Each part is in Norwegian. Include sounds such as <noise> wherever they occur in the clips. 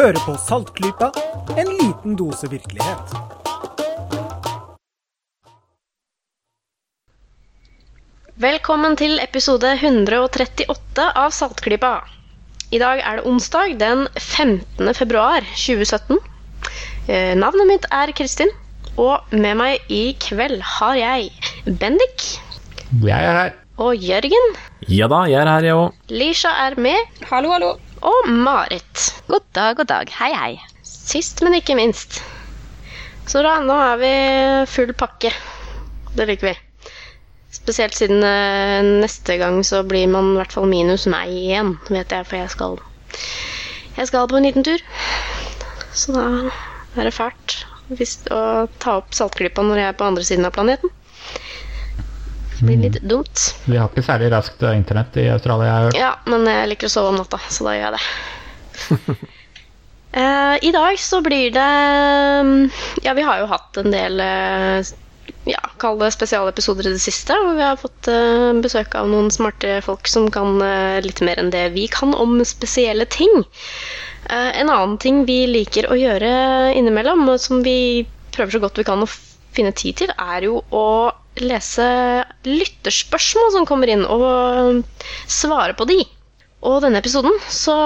Hører på Saltklypa, en liten dose virkelighet. Velkommen til episode 138 av Saltklypa. I dag er det onsdag den 15. februar 2017. Eh, Navnet mitt er Kristin, og med meg i kveld har jeg Bendik Jeg er her. og Jørgen. Ja da, jeg er her, jeg òg. Lisha er med. Hallo, hallo. Og Marit. God dag, god dag. Hei, hei. Sist, men ikke minst. Så da, nå er vi full pakke. Det liker vi. Spesielt siden eh, neste gang så blir man i hvert fall minus meg igjen, vet jeg, for jeg skal Jeg skal på en liten tur. Så da er det fælt å ta opp saltklypa når jeg er på andre siden av planeten. Det blir litt dumt. Vi har ikke særlig raskt eh, internett i Australia. Jeg har hørt. Ja, men jeg liker å sove om natta, så da gjør jeg det. <laughs> Eh, I dag så blir det mm, Ja, vi har jo hatt en del eh, ja, kall det spesialepisoder i det siste. Hvor vi har fått besøk av noen smarte folk som kan litt mer enn det vi kan om spesielle ting. En annen ting vi liker å gjøre innimellom, og som vi prøver så godt vi kan å finne tid til, er jo å lese lytterspørsmål som kommer inn, og svare på de. Og denne episoden så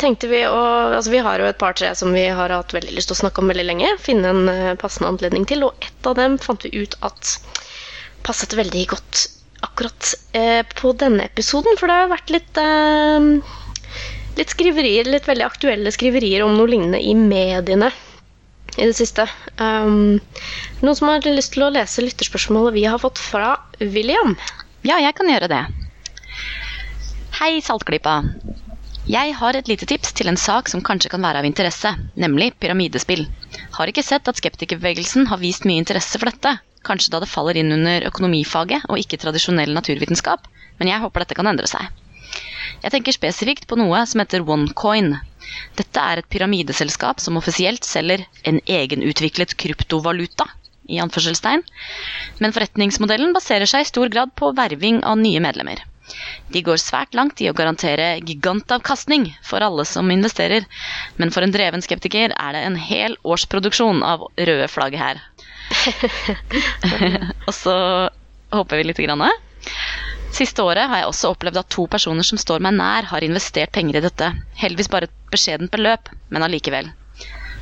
tenkte vi å Altså, vi har jo et par-tre som vi har hatt veldig lyst til å snakke om veldig lenge. Finne en eh, passende anledning til. Og ett av dem fant vi ut at passet veldig godt akkurat eh, på denne episoden. For det har vært litt eh, Litt skriverier, litt veldig aktuelle skriverier om noe lignende i mediene i det siste. Um, noen som har lyst til å lese lytterspørsmålet vi har fått fra William? Ja, jeg kan gjøre det. Hei, Saltklypa. Jeg har et lite tips til en sak som kanskje kan være av interesse, nemlig pyramidespill. Har ikke sett at skeptikerbevegelsen har vist mye interesse for dette. Kanskje da det faller inn under økonomifaget og ikke tradisjonell naturvitenskap, men jeg håper dette kan endre seg. Jeg tenker spesifikt på noe som heter OneCoin. Dette er et pyramideselskap som offisielt selger en egenutviklet kryptovaluta, i anførselstegn, men forretningsmodellen baserer seg i stor grad på verving av nye medlemmer. De går svært langt i å garantere gigantavkastning for alle som investerer, men for en dreven skeptiker er det en hel årsproduksjon av røde flagg her. <laughs> <laughs> Og så håper vi litt. Grann. Siste året har jeg også opplevd at to personer som står meg nær, har investert penger i dette. Heldigvis bare et beskjedent beløp, men allikevel.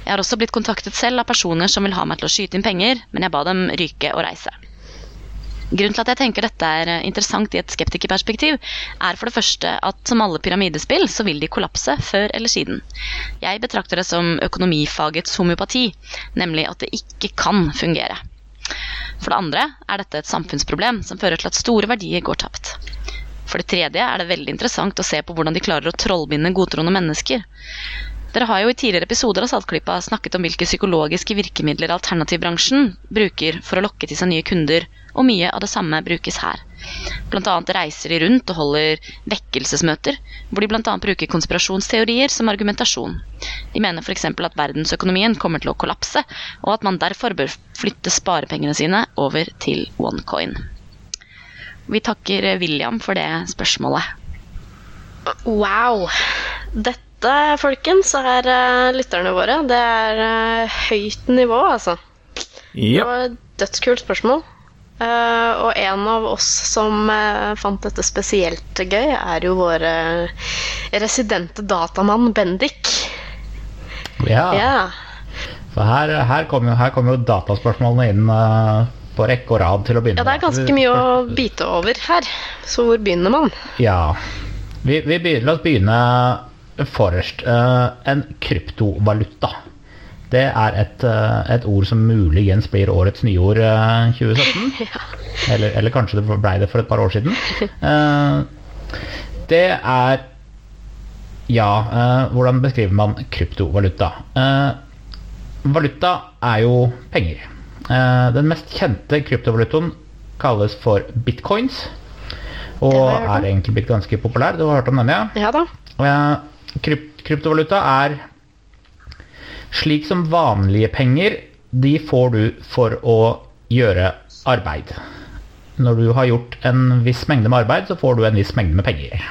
Jeg har også blitt kontaktet selv av personer som vil ha meg til å skyte inn penger, men jeg ba dem ryke og reise. Grunnen til at jeg tenker dette er eh, interessant i et skeptikerperspektiv, er for det første at som alle pyramidespill, så vil de kollapse før eller siden. Jeg betrakter det som økonomifagets homeopati, nemlig at det ikke kan fungere. For det andre er dette et samfunnsproblem som fører til at store verdier går tapt. For det tredje er det veldig interessant å se på hvordan de klarer å trollbinde godtroende mennesker. Dere har jo i tidligere episoder av Saltklypa snakket om hvilke psykologiske virkemidler alternativbransjen bruker for å lokke til seg nye kunder, og mye av det samme brukes her. Annet reiser de rundt og holder vekkelsesmøter, hvor de annet bruker konspirasjonsteorier som argumentasjon. De mener f.eks. at verdensøkonomien kommer til å kollapse, og at man derfor bør flytte sparepengene sine over til OneCoin. Vi takker William for det spørsmålet. Wow. Dette, folkens, er uh, lytterne våre. Det er uh, høyt nivå, altså. Det var et dødskult spørsmål. Uh, og en av oss som fant dette spesielt gøy, er jo vår residente datamann Bendik. Ja. Yeah. Så her, her kommer jo, kom jo dataspørsmålene inn på rekke og rad til å begynne ja, det er ganske mye å bite over her. Så hvor begynner man? Ja. Vi, vi begynner, la oss begynne forrest. Eh, en kryptovaluta. Det er et, eh, et ord som muligens blir årets nyord uh, 2017. <laughs> eller, eller kanskje det ble det for et par år siden. Eh, det er Ja, eh, hvordan beskriver man kryptovaluta? Eh, valuta er jo penger. Eh, den mest kjente kryptovalutaen kalles for bitcoins. Og er egentlig blitt ganske populær. Du har hørt om den, ja? Ja da. Kryp kryptovaluta er slik som vanlige penger. De får du for å gjøre arbeid. Når du har gjort en viss mengde med arbeid, så får du en viss mengde med penger.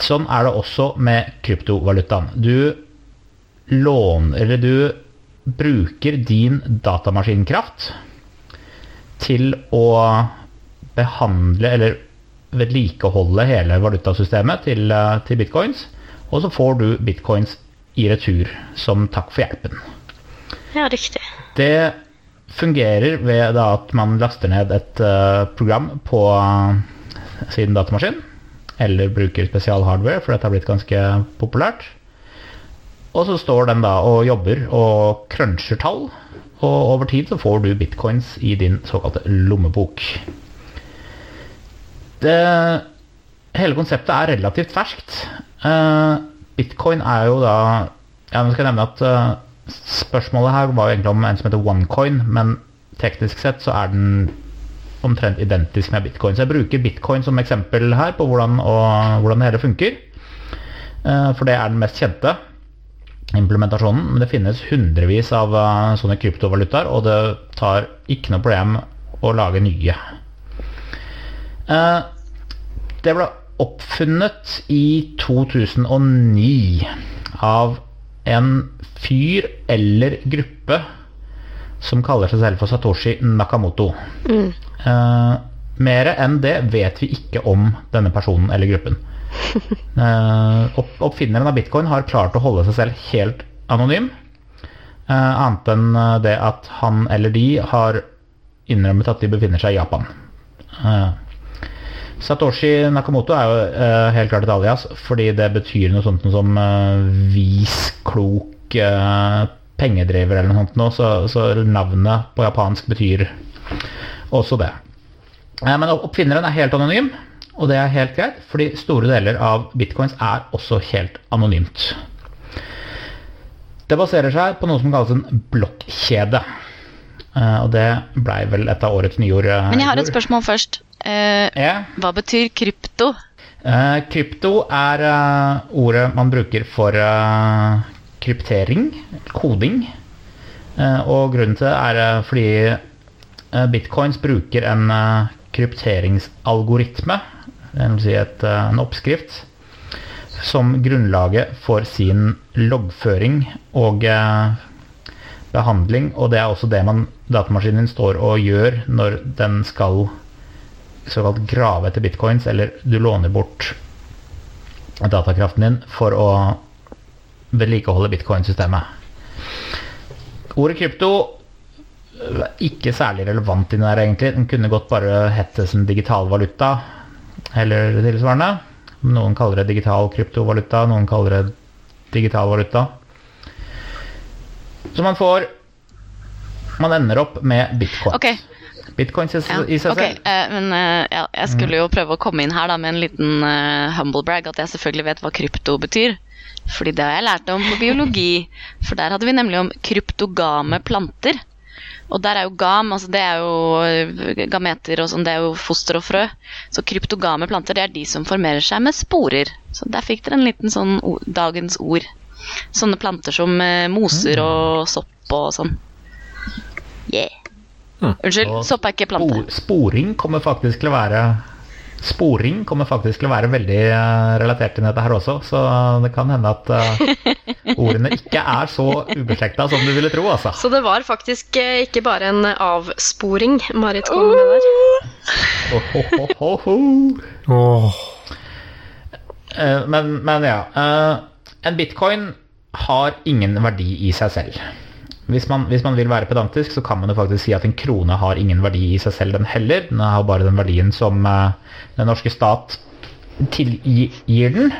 sånn er det også med kryptovalutaen. Du låner Eller du bruker din datamaskinkraft til å behandle eller vedlikeholde hele valutasystemet til, eh, til bitcoins. Og så får du bitcoins i retur som takk for hjelpen. Ja, riktig. Det fungerer ved at man laster ned et eh, program på eh, sin datamaskin. Eller bruker spesialhardware, for dette har blitt ganske populært. Og så står den da og jobber og cruncher tall. Og over tid så får du bitcoins i din såkalte lommebok. Det, hele konseptet er relativt ferskt. Eh, bitcoin er jo da Ja, skal nevne at eh, spørsmålet her var jo egentlig om en som heter OneCoin, men teknisk sett så er den omtrent identisk med bitcoin. Så jeg bruker bitcoin som eksempel her på hvordan, og, hvordan det hele funker. Eh, for det er den mest kjente implementasjonen. Men det finnes hundrevis av sånne kryptovalutaer, og det tar ikke noe problem å lage nye. Eh, Det ble oppfunnet i 2009 av en fyr eller gruppe som kaller seg selv for Satoshi Nakamoto. Eh, Mer enn det vet vi ikke om denne personen eller gruppen. <laughs> Eh, opp, oppfinneren av bitcoin har klart å holde seg selv helt anonym. Eh, annet enn det at han eller de har innrømmet at de befinner seg i Japan. Eh, Satoshi Nakamoto er jo uh, helt klart et alias, fordi det betyr noe sånt som uh, vis, klok, uh, pengedriver eller noe sånt noe, så, så navnet på japansk betyr også det. Eh, Men oppfinneren er helt anonym, og det er helt greit, fordi store deler av bitcoins er også helt anonymt. Det baserer seg på noe som kalles en blokkjede. Eh, Og det blei vel et av årets nyord. eh, Men jeg har et spørsmål først. Eh, hva betyr krypto? Krypto er ordet man bruker for kryptering, koding. Og grunnen til det er fordi bitcoins bruker en krypteringsalgoritme, dvs. si et, en oppskrift, som grunnlaget for sin loggføring og eh, behandling. Og det er også det man, datamaskinen din står og gjør når den skal såkalt grave etter bitcoins, eller du låner bort datakraften din for å vedlikeholde bitcoin-systemet. Ordet krypto er ikke særlig relevant inni der, egentlig. Den kunne godt bare hett som digital valuta eller tilsvarende. Noen kaller det digital kryptovaluta, noen kaller det digital valuta. Så man får Man ender opp med bitcoin. Okay. Bitcoins i, ja, i seg ok, selv. Uh, men uh, ja, jeg skulle jo prøve å komme inn her da med en liten uh, humble brag, at jeg selvfølgelig vet hva krypto betyr. Fordi det har jeg lært om på biologi. For der hadde vi nemlig om kryptogame planter. Og der er jo gam, altså det er jo eh, gameter og sånn, det er jo foster og frø. Så kryptogame planter, det er de som formerer seg med sporer. Så der fikk dere en liten sånn dagens ord. Sånne planter som eh, moser og sopp og sånn. Yeah. Unnskyld, Og sopp er ikke plante. Spor, sporing kommer faktisk til å være Sporing kommer faktisk til å være veldig eh, relatert til dette her også, så det kan hende at eh, <laughs> ordene ikke er så ubeslekta som du ville tro, altså. Så det var faktisk ikke bare en avsporing Marit kom med der. Oh, oh, oh, oh. Eh, Men, men ja. En bitcoin har ingen verdi i seg selv. Hvis man, hvis man vil være pedantisk, så kan man jo faktisk si at en krone har ingen verdi i seg selv, den heller. Den har bare den verdien som eh, den norske stat tilgir den,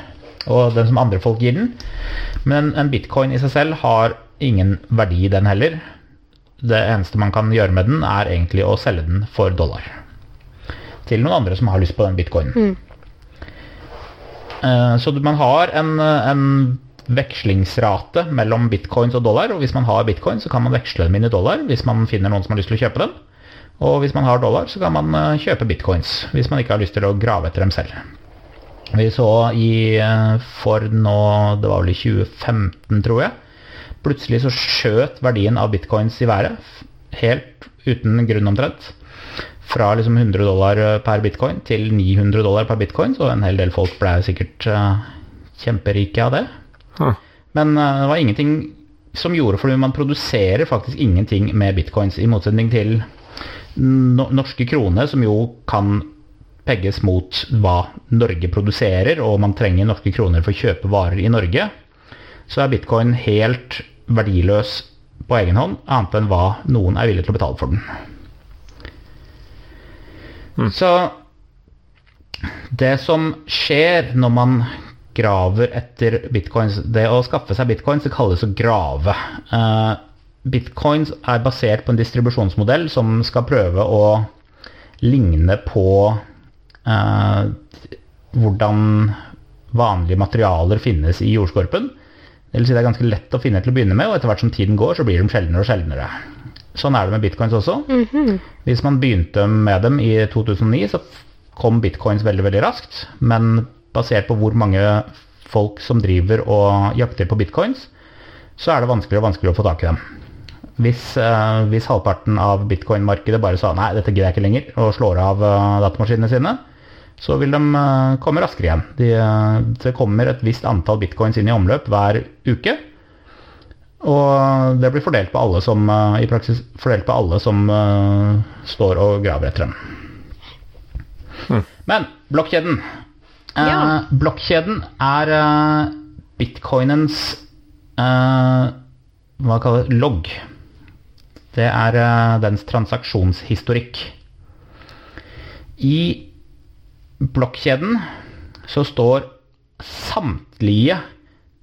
og den som andre folk gir den. Men en bitcoin i seg selv har ingen verdi, den heller. Det eneste man kan gjøre med den, er egentlig å selge den for dollar. Til noen andre som har lyst på den bitcoinen. Eh, Så man har en, en vekslingsrate mellom bitcoins og dollar. Og hvis man har bitcoin, så kan man veksle dem inn i dollar hvis man finner noen som har lyst til å kjøpe dem. Og hvis man har dollar, så kan man eh, kjøpe bitcoins hvis man ikke har lyst til å grave etter dem selv. Vi så i eh, for nå Det var vel i 2015, tror jeg. Plutselig så skjøt verdien av bitcoins i været. Helt uten grunn omtrent. Fra liksom 100 dollar per bitcoin til 900 dollar per bitcoin, så en hel del folk ble sikkert uh, kjemperike av det. Huh. Men uh, det var ingenting som gjorde fordi man produserer faktisk ingenting med bitcoins, i motsetning til norske kroner, som jo kan pegges mot hva Norge produserer, og man trenger norske kroner for å kjøpe varer i Norge, så er bitcoin helt verdiløs på egen hånd, annet enn hva noen er villig til å betale for den. Så det som skjer når man graver etter bitcoins Det å skaffe seg bitcoins det kalles å grave. Uh, bitcoins er basert på en distribusjonsmodell som skal prøve å ligne på uh, hvordan vanlige materialer finnes i jordskorpen. Det vil si det er ganske lett å finne til å begynne med, og etter hvert som tiden går, så blir de sjeldnere og sjeldnere. Sånn er det med bitcoins også. Hvis man begynte med dem i 2009, så kom bitcoins veldig, veldig raskt. Men basert på hvor mange folk som driver og jakter på bitcoins, så er det vanskeligere og vanskeligere å få tak i dem. Hvis, eh, hvis halvparten av bitcoin-markedet bare sa nei, dette gidder jeg ikke lenger, og slår av eh, datamaskinene sine, så vil de eh, komme raskere igjen. De, eh, det kommer et visst antall bitcoins inn i omløp hver uke. Og det blir fordelt på alle som, eh, i praksis fordelt på alle som uh, står og graver etter dem. Men blokkjeden. Eh, Ja. blokkjeden er eh, bitcoinens eh, hva kaller det, logg. Det er eh, dens transaksjonshistorikk. I blokkjeden så står samtlige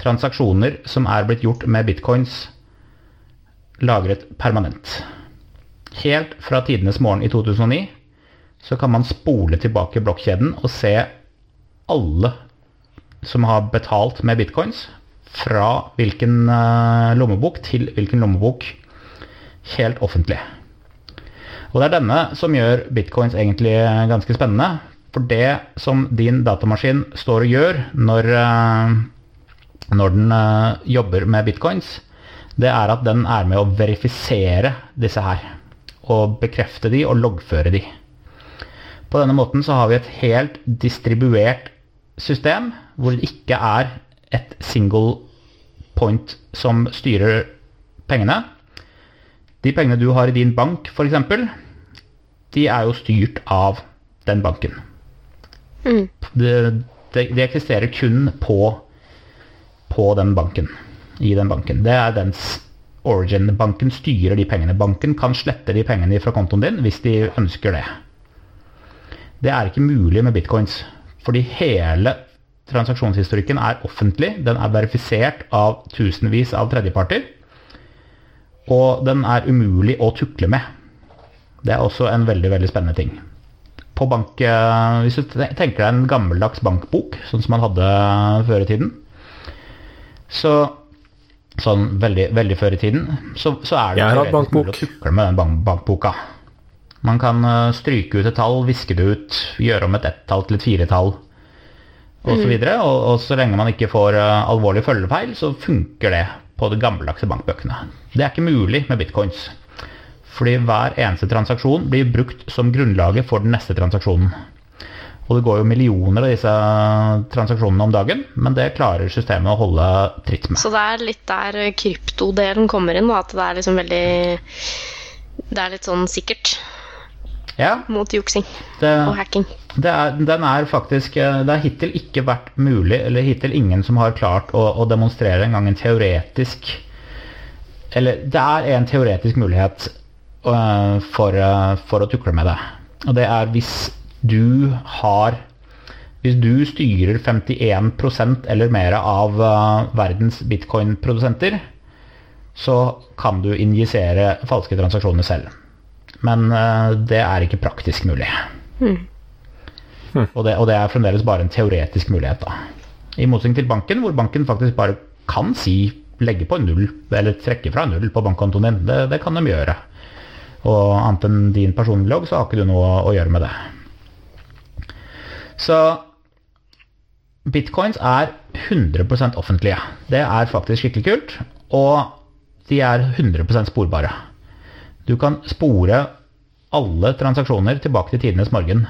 transaksjoner som er blitt gjort med bitcoins, lagret permanent. Helt fra tidenes morgen i 2009 så kan man spole tilbake blokkjeden og se alle som har betalt med bitcoins, fra hvilken eh, lommebok til hvilken lommebok, helt offentlig. Og det er denne som gjør bitcoins egentlig ganske spennende. For det som din datamaskin står og gjør når, eh, når den eh, jobber med bitcoins, det er at den er med å verifisere disse her. Og bekrefte de og loggføre de. På denne måten så har vi et helt distribuert system hvor det ikke er et single point som styrer pengene. De pengene du har i din bank, f.eks., de er jo styrt av den banken. Mm. Det, det, det eksisterer kun på, på den banken. I den banken. Det er dens origin. Banken styrer de pengene. Banken kan slette de pengene fra kontoen din hvis de ønsker det. Det er ikke mulig med bitcoins. Fordi hele transaksjonshistorikken er offentlig. Den er verifisert av tusenvis av tredjeparter. Og den er umulig å tukle med. Det er også en veldig veldig spennende ting. På bank, eh, hvis du tenker deg en gammeldags bankbok, sånn som man hadde før i tiden, så sånn veldig, veldig før i tiden, så, så er det Jeg har hatt teoretisk mulig bankbok. å tukle med den bank bankboka. Man kan uh, stryke ut et tall, viske det ut, gjøre om et ett-tall til et firetall osv. Og, så og, og så lenge man ikke får uh, alvorlige følgefeil, så funker det på de gammeldagse bankbøkene. Det er ikke mulig med bitcoins. Fordi hver eneste transaksjon blir brukt som grunnlaget for den neste transaksjonen. Og det går jo millioner av disse transaksjonene om dagen, men det klarer systemet å holde tritt med. Så det er litt der kryptodelen kommer inn, at det er liksom veldig Det er litt sånn sikkert Ja, mot juksing det, og hacking. det er, den er faktisk eh, Det har hittil ikke vært mulig, eller hittil ingen som har klart å, å demonstrere engang en teoretisk Eller det er en teoretisk mulighet øh, for, øh, for å tukle med det. Og det er hvis du har Hvis du styrer 51% eller mer av øh, verdens bitcoin-produsenter, så kan du injisere falske transaksjoner selv. Men øh, det er ikke praktisk mulig. Og, det, og det er fremdeles bare en teoretisk mulighet. da. I motsetning til banken, hvor banken faktisk bare kan si legge på null, eller trekke fra null på bankkontoen din. Det, det kan de gjøre. Og annet enn din personlige logg, så har ikke du noe å gjøre med det. Så bitcoins er 100% offentlige. Det er faktisk skikkelig kult. Og de er 100% sporbare. Du kan spore alle transaksjoner tilbake til tidenes morgen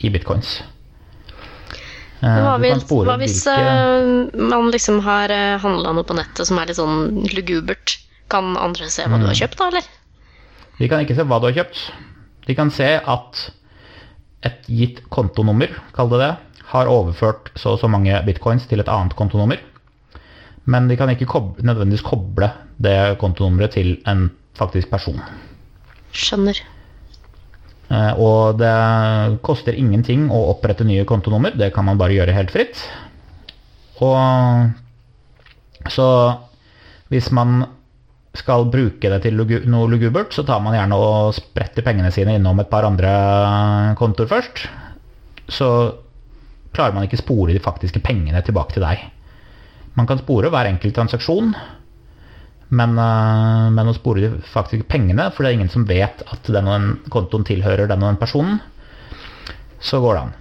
i bitcoins. Eh, Hva, du hvis, hva hvis hvilke- eh, man liksom har uh, handla noe på nettet som er litt sånn lugubert? Kan andre se hva du Mm. har kjøpt, da, eller? De kan ikke se hva du har kjøpt. De kan se at et gitt kontonummer, kall det det, har overført så og så mange bitcoins til et annet kontonummer. Men de kan ikke koble, nødvendigvis koble det kontonummeret til en faktisk person. Skjønner. Eh, Og det koster ingenting å opprette nye kontonummer. Det kan man bare gjøre helt fritt. Og så hvis man skal bruke det til noe lugubert, så tar man gjerne og spretter pengene sine innom et par andre kontoer først. Så klarer man ikke spore de faktiske pengene tilbake til deg. Man kan spore hver enkelt transaksjon, men, eh, men å spore de faktiske pengene, for det er ingen som vet at den kontoen tilhører den og den personen, så går det an.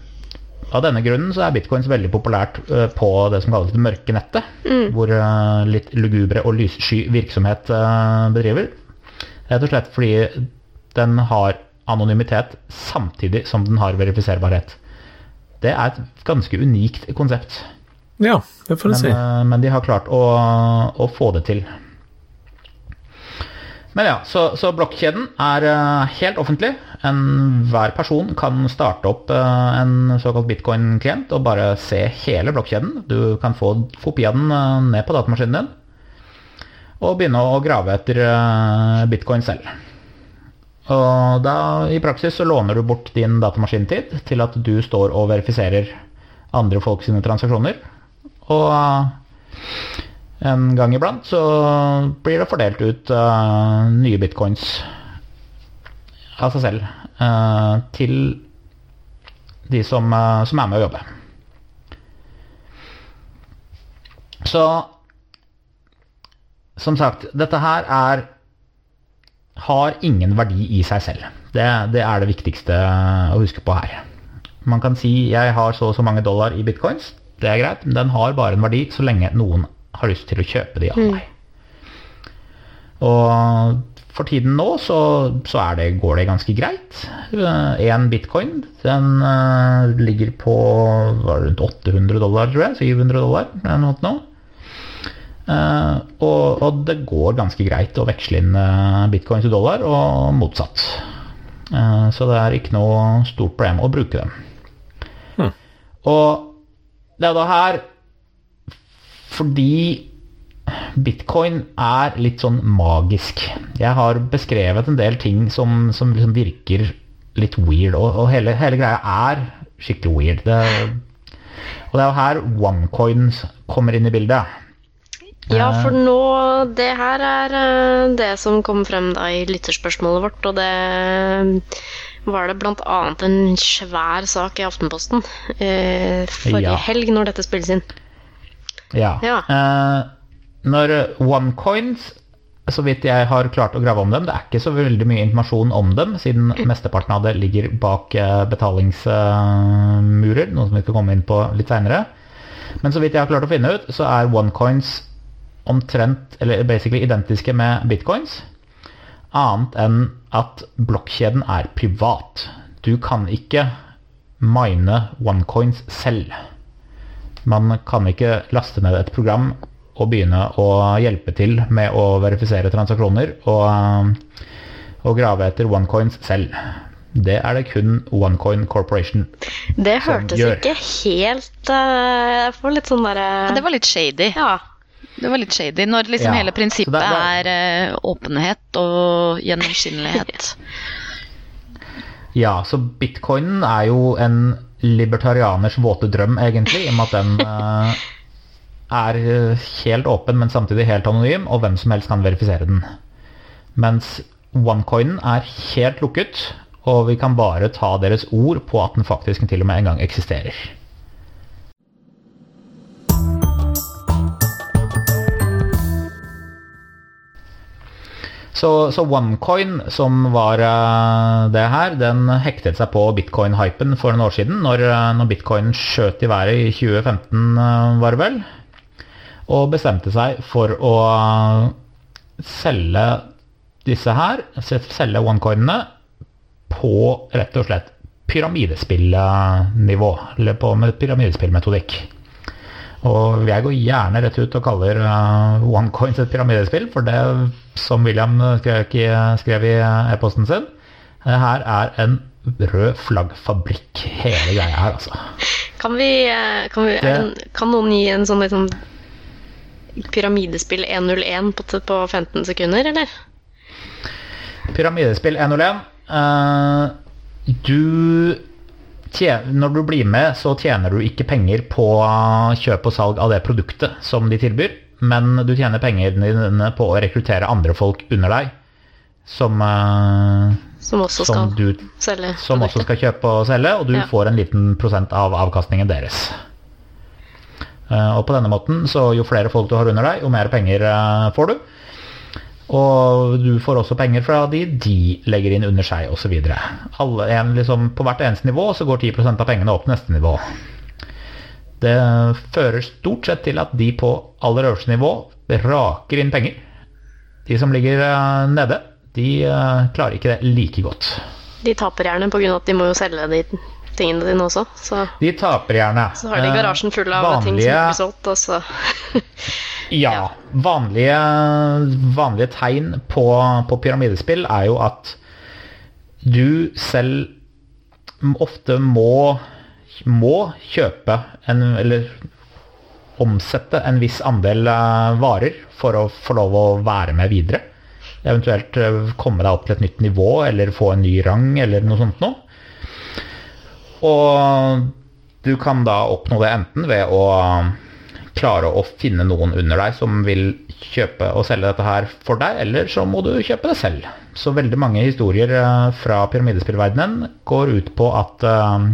Av denne grunnen så er bitcoins veldig populært eh, på det som kalles det mørke nettet, hvor eh, litt lugubre og lyssky virksomhet eh, bedriver. Rett og slett fordi den har anonymitet samtidig som den har verifiserbarhet. Det er et ganske unikt konsept. Ja, det får du si. men de har klart å, å få det til. Men ja, så, så blokkjeden er eh, helt offentlig. Enhver person kan starte opp eh, en såkalt bitcoin-klient og bare se hele blokkjeden. Du kan få kopi av den eh, ned på datamaskinen din og begynne å grave etter bitcoin selv. Og da i praksis så låner du bort din datamaskintid til at du står og verifiserer andre folk sine transaksjoner. Og en gang iblant så blir det fordelt ut uh, nye bitcoins av seg selv uh, til de som, uh, som er med å jobbe. Så som sagt, dette her er har ingen verdi i seg selv. Det, det er det viktigste å huske på her. Man kan si jeg har så og så mange dollar i bitcoins. Det er greit, men den har bare en verdi så lenge noen har lyst til å kjøpe de av meg. Og for tiden nå så, så er det, går det ganske greit. Én bitcoin den uh, ligger på rundt 800 dollar, tror jeg. 700 dollar eller noe sånt nå. Eh, og, og det går ganske greit å veksle inn uh, bitcoin til dollar, og motsatt. Uh, så det er ikke noe stort problem å bruke dem. Hmm. Og det er da her fordi bitcoin er litt sånn magisk. Jeg har beskrevet en del ting som, som liksom virker litt weird, og, og hele, hele greia er skikkelig weird. Det, og det er jo her onecoins kommer inn i bildet. Ja, Eh. for nå Det her er eh, det som kom frem da i lytterspørsmålet vårt, og det var det annet en svær sak i Aftenposten eh, forrige Ja. helg, når dette spilles inn. Ja. Ja. Eh, når OneCoins, så vidt jeg har klart å grave om dem, det er ikke så veldig mye informasjon om dem, siden mesteparten av det ligger bak eh, betalingsmurer, noe som vi skal komme inn på litt seinere. Men så vidt jeg har klart å finne ut, så er OneCoins omtrent, eller basically identiske med bitcoins. Annet enn at blokkjeden er privat. Du kan ikke mine OneCoins selv. Man kan ikke laste ned et program og begynne å hjelpe til med å verifisere transaksjoner og, og grave etter OneCoins selv. Det er det kun OneCoin Corporation. Det Som hørtes ikke helt eh, Jeg får litt sånn derre Ja, det var litt shady. Ja. Det var litt shady når liksom Ja, hele prinsippet det- er eh, åpenhet og gjennomskinnelighet. <laughs> Ja, så bitcoinen er jo en libertarianers våte drøm, egentlig, i og med at den uh, er eh, helt åpen, men samtidig helt anonym, og hvem som helst kan verifisere den. Mens onecoinen er helt lukket, og vi kan bare ta deres ord på at den faktisk til og med en gang eksisterer. Så, så OneCoin, som var eh, det her, den hektet seg på bitcoin-hypen for noen år siden, når, eh, når bitcoin skjøt i været i 2015, eh, var det vel, og bestemte seg for å selge disse her, selge OneCoinene, på rett og slett pyramidespillnivå, eller på pyramidespillmetodikk. Og jeg går gjerne rett ut og kaller OneCoins et pyramidespill, for det som William skrev, i e-posten sin, her er en rød flaggfabrikk, hele greia her, altså. Kan vi, eh, kan, vi Det- kan noen gi en sånn liksom pyramidespill 101 på, på 15 sekunder, eller? Pyramidespill 101. Uh, du tjener, Når du blir med, så tjener du ikke penger på kjøp og salg av det produktet som de tilbyr, men du tjener pengene dine på å rekruttere andre folk under deg som, eh, Som også som, skal du, som også skal kjøpe og selge, og du Ja. får en liten prosent av avkastningen deres. Eh, Og på denne måten, så jo flere folk du har under deg, jo mer penger eh, får du. Og du får også penger fra de de legger inn under seg, osv. Liksom, på hvert eneste nivå så går 10% av pengene opp neste nivå. Det fører stort sett til at de på aller øverste nivå raker inn penger. De som ligger eh, nede, de eh, klarer ikke det like godt. De taper gjerne pga. at de må jo selge de tingene dine også. Så, De taper gjerne. så har de Eh, garasjen full av ting som ikke blir solgt, så <laughs> Ja. Vanlige, vanlige tegn på, på pyramidespill er jo at du selv ofte må, må kjøpe en Eller omsette en viss andel eh, varer for å få lov å være med videre. Eventuelt eh, komme deg opp til et nytt nivå eller få en ny rang eller noe sånt noe. Og du kan da oppnå det enten ved å klare å finne noen under deg som vil kjøpe og selge dette her for deg, eller så må du kjøpe det selv. Så veldig mange historier eh, fra pyramidespillverdenen går ut på at eh,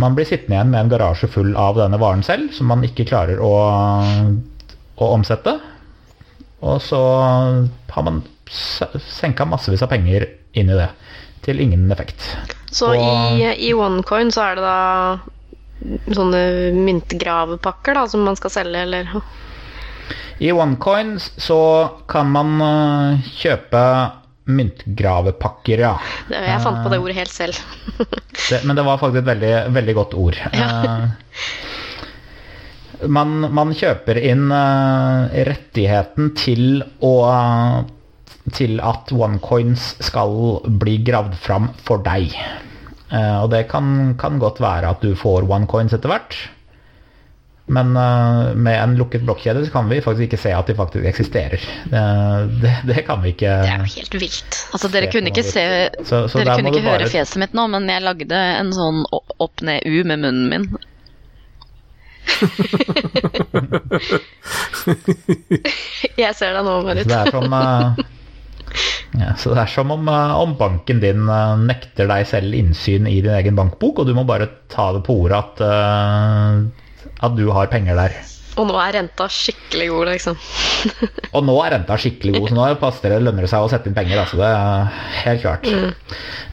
man blir sittende igjen med en garasje full av denne varen selv, som man ikke klarer å, å omsette. Og så har man senka massevis av penger inn i det, til ingen effekt. Så Og- i, i OneCoin så er det da sånne myntgravepakker da, som man skal selge, eller I OneCoin så kan man øh, kjøpe myntgravepakker, ja. Jeg fant på det ordet helt selv. <laughs> Det, men det var faktisk et veldig, veldig godt ord. Ja. man, man kjøper inn eh, rettigheten til å til at OneCoins skal bli gravd fram for deg. Eh, og det kan, kan godt være at du får OneCoins etter hvert. Men uh, med en lukket blokkjede så kan vi faktisk ikke se at de faktisk eksisterer. Det, det, det kan vi ikke Det er jo helt vilt. Altså, dere kunne ikke se Så- så Dere kunne ikke høre bare- fjeset mitt nå, men jeg lagde en sånn opp-ned-U med munnen min. <laughs> Jeg ser deg nå, Marit. Det er som uh, ja, Så det er som om, eh, om banken din eh, nekter deg selv innsyn i din egen bankbok, og du må bare ta det på ordet at, eh, at du har penger der. Og nå er renta skikkelig god, liksom. <laughs> Og nå er renta skikkelig god, så nå passer det, lønner det seg å sette inn penger. Altså det er helt klart.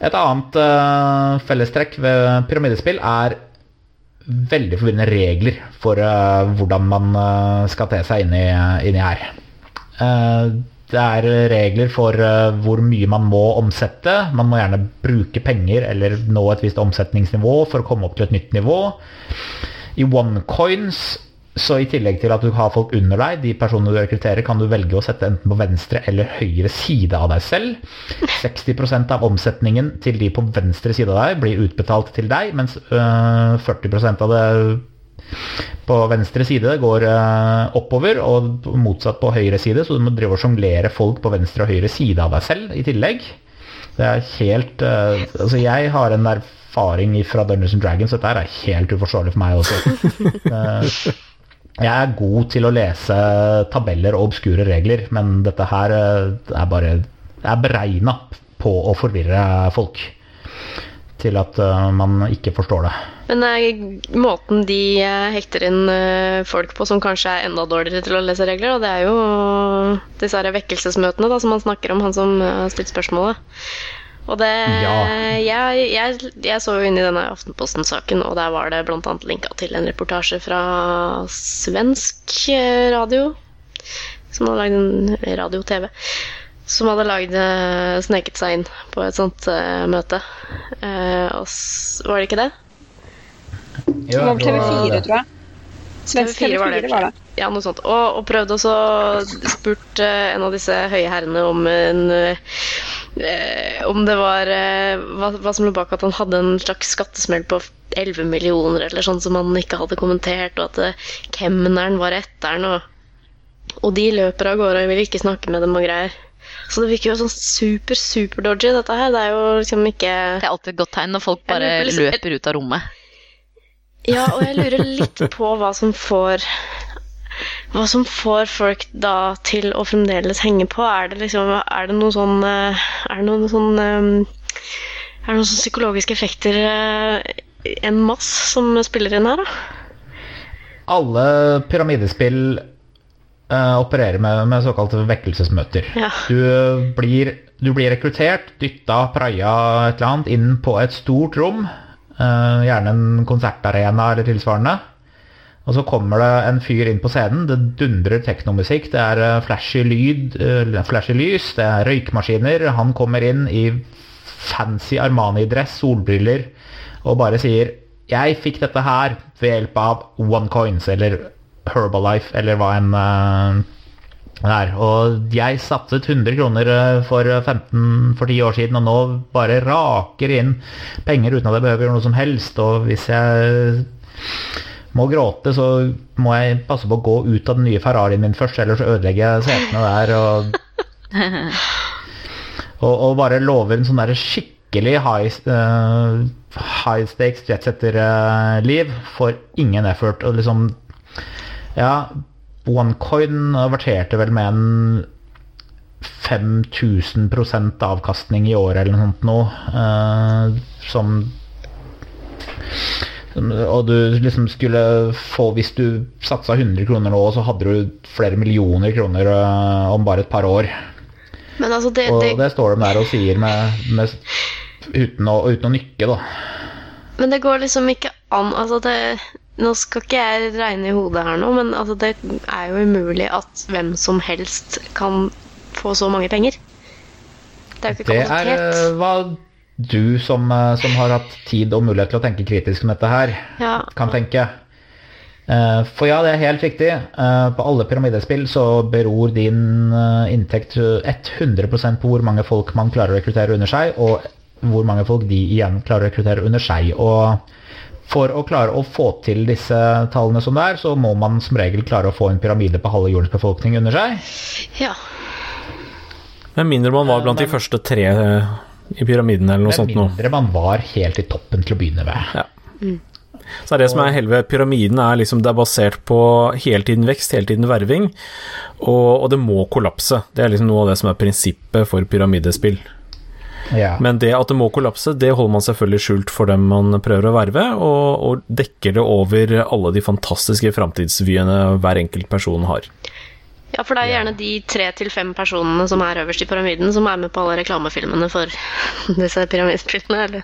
Et annet uh, fellestrekk ved pyramidespill er veldig forvirrende regler for uh, hvordan man uh, skal te seg inni, inni her. Det er regler for hvor mye man må omsette. Man må gjerne bruke penger eller nå et visst omsetningsnivå for å komme opp til et nytt nivå. I OneCoins, så i tillegg til at du har folk under deg, de personene du rekrutterer, kan du velge å sette enten på venstre eller høyre side av deg selv. 60% av omsetningen til de på venstre side av deg blir utbetalt til deg, mens øh, 40% av det på venstre side går øh, oppover, og motsatt på høyre side, så du må drive og sjonglere folk på venstre og høyre side av deg selv i tillegg. Det er helt uh, Altså, jeg har en erfaring fra Dungeons and Dragons, dette er helt uforståelig for meg også. Uh, <laughs> jeg er god til å lese tabeller og obskure regler, men dette her eh, er bare er beregna på å forvirre folk. Til at man ikke forstår det. Men uh, måten de eh, hekter inn eh, folk på som kanskje er enda dårligere til å lese regler, og det er jo disse her vekkelsesmøtene da, som han snakker om, han som har stilt spørsmålet. Og det Ja. jeg, jeg, jeg så jo inn i denne Aftenposten-saken, og der var det bl.a. linka til en reportasje fra svensk radio, som hadde lagd en radio-TV, som hadde lagd sneket seg inn på et sånt uh, møte. Uh, og var det ikke det? Det var vel TV4, tror jeg. Svensk TV4 var det. Var det. Ja, noe sånt. Og, og prøvde også spurt uh, en av disse høye herrene om en uh, Om det var uh, hva, hva som lå bak at han hadde en slags skattesmell på 11 millioner eller sånn som han ikke hadde kommentert, og at eh, kemneren var etter han, og, og de løper av gårde og vil ikke snakke med dem og greier. Så det virker jo sånn super, super dodgy, dette her. Det er jo liksom ikke Det er alltid et godt tegn når folk bare liksom- løper ut av rommet. Ja, og jeg lurer litt på hva som får Hva som får folk da til å fremdeles henge på. Er det liksom Er det noen sånn eh, Er det noen sånn eh, Er det noen sånn psykologiske effekter eh, en masse som spiller inn her, da? Alle pyramidespill uh, opererer med, med såkalte vekkelsesmøter. Ja. Du blir, du blir rekruttert, dytta, praia et eller annet inn på et stort rom. Eh, gjerne en konsertarena eller tilsvarende. Og så kommer det en fyr inn på scenen. Det dundrer teknomusikk. Det er eh, flashy lyd, eh, flashy lys, det er røykmaskiner. Han kommer inn i fancy Armani-dress, solbriller, og bare sier 'Jeg fikk dette her ved hjelp av OneCoins', eller Herbalife, eller hva enn eh, det er. Og jeg satset 100 kroner eh, for 15 for 10 år siden, og nå bare raker inn penger uten at jeg behøver gjøre noe som helst. Og hvis jeg må gråte, så må jeg passe på å gå ut av den nye Ferrarien min først, ellers så ødelegger jeg setene der. Og, <laughs> og, og bare lover en sånn der skikkelig high, uh, high stakes jetsetter-liv for ingen effort. Og liksom Ja, OneCoin averterte vel med en 5000% avkastning i året eller noe sånt noe. eh, som og du liksom skulle få Hvis du satsa 100 kroner nå, så hadde du flere millioner kroner øh, om bare et par år. Men altså, det, Og det, det står de der og sier med, med, uten, å, uten å nykke, da. men det går liksom ikke an Altså, det Nå skal ikke jeg regne i hodet her nå, men altså, det er jo umulig at hvem som helst kan få så mange penger. Det er jo ikke Det er kapasitet. øh, hva du som, øh, som har hatt tid og mulighet til å tenke kritisk om dette her, Ja. kan tenke. Eh, For ja, det er helt riktig. Eh, På alle pyramidespill så beror din eh, inntekt 100% på hvor mange folk man klarer å rekruttere under seg, og hvor mange folk de igjen klarer å rekruttere under seg. Og for å klare å få til disse tallene som det er, så må man som regel klare å få en pyramide på halve jordens befolkning under seg. ja. Med mindre man var blant de første tre eh, i pyramiden eller noe sånt noe. mindre man var helt i toppen til å begynne med. Ja. Så er det som er hele pyramiden, er liksom det er basert på hele tiden vekst, hele tiden verving, og, og det må kollapse. Det er liksom noe av det som er prinsippet for pyramidespill. Ja. Men det at det må kollapse, det holder man selvfølgelig skjult for dem man prøver å verve, og, og dekker det over alle de fantastiske framtidsvyene hver enkelt person har. ja, for det er gjerne de tre til fem personene som er øverst i pyramiden, som er med på alle reklamefilmene for <laughs> disse pyramidespillene. Eller?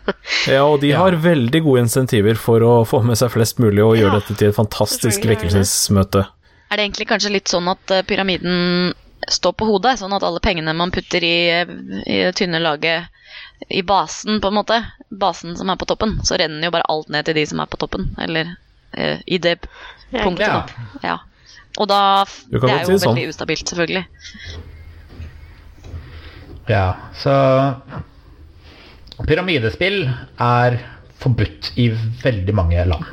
Ja, og de Ja. har veldig gode insentiver for å få med seg flest mulig og gjøre Ja, dette til et fantastisk vekkelsesmøte. Er det egentlig kanskje litt sånn at eh, pyramiden står på hodet? Sånn at alle pengene man putter i, i det tynne laget i basen, på en måte, basen som er på toppen, så renner jo bare alt ned til de som er på toppen. Eller eh, i det punktet, ja. da. Ja. Og da Det er jo si sånn. veldig ustabilt, selvfølgelig. Ja, så Pyramidespill er forbudt i veldig mange land,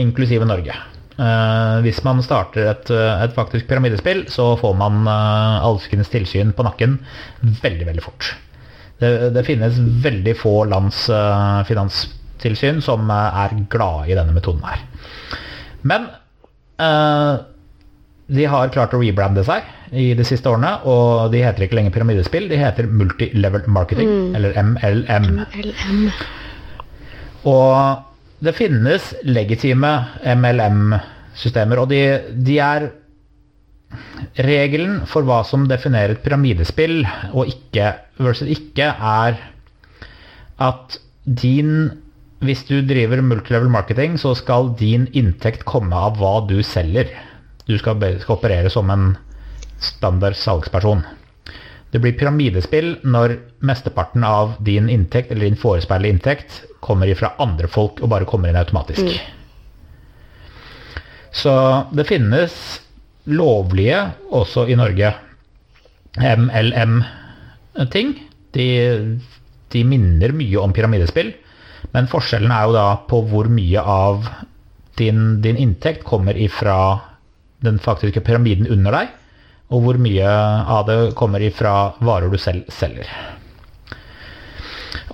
inklusive Norge. Eh, hvis man starter et, et faktisk pyramidespill, så får man uh, alskens tilsyn på nakken veldig, veldig fort. Det, det finnes veldig få lands eh, finanstilsyn som eh, er glade i denne metoden her. Men eh, de har klart å rebrande seg i de siste årene, og de heter ikke lenger pyramidespill, de heter Multilevel Marketing, eller MLM. MLM. Og det finnes legitime MLM-systemer, og de, de er Regelen for hva som definerer et pyramidespill og ikke versus ikke, er at din Hvis du driver multilevel marketing, så skal din inntekt komme av hva du selger. Du skal, skal operere som en standard salgsperson. Det blir pyramidespill når mesteparten av din inntekt eller din forespeilede inntekt kommer ifra andre folk og bare kommer inn automatisk. Så det finnes lovlige også i Norge MLM-ting. De, de minner mye om pyramidespill, men forskjellen er jo da på hvor mye av din, din inntekt kommer ifra den faktiske pyramiden under deg, og hvor mye av det kommer ifra varer du selv selger.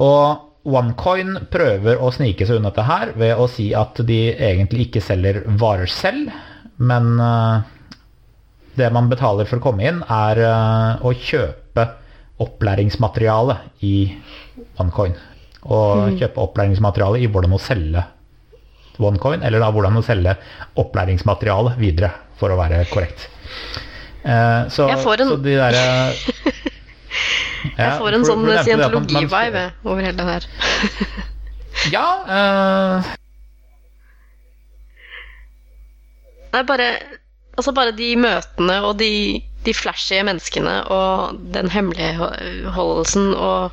Og OneCoin prøver å snike seg unna dette her ved å si at de egentlig ikke selger varer selv, men eh, det man betaler for å komme inn, er eh, å kjøpe opplæringsmateriale i OneCoin. Og kjøpe opplæringsmateriale i hvordan å selge OneCoin, eller da hvordan å selge opplæringsmateriale videre, for å være korrekt. Eh, så, Jeg får en- så de derre <laughs> Jeg får en sånn scientologi-vibe over hele det her. <laughs> Ja, eh, Nei, bare Altså bare de møtene og de, de flashy menneskene og den hemmeligholdelsen og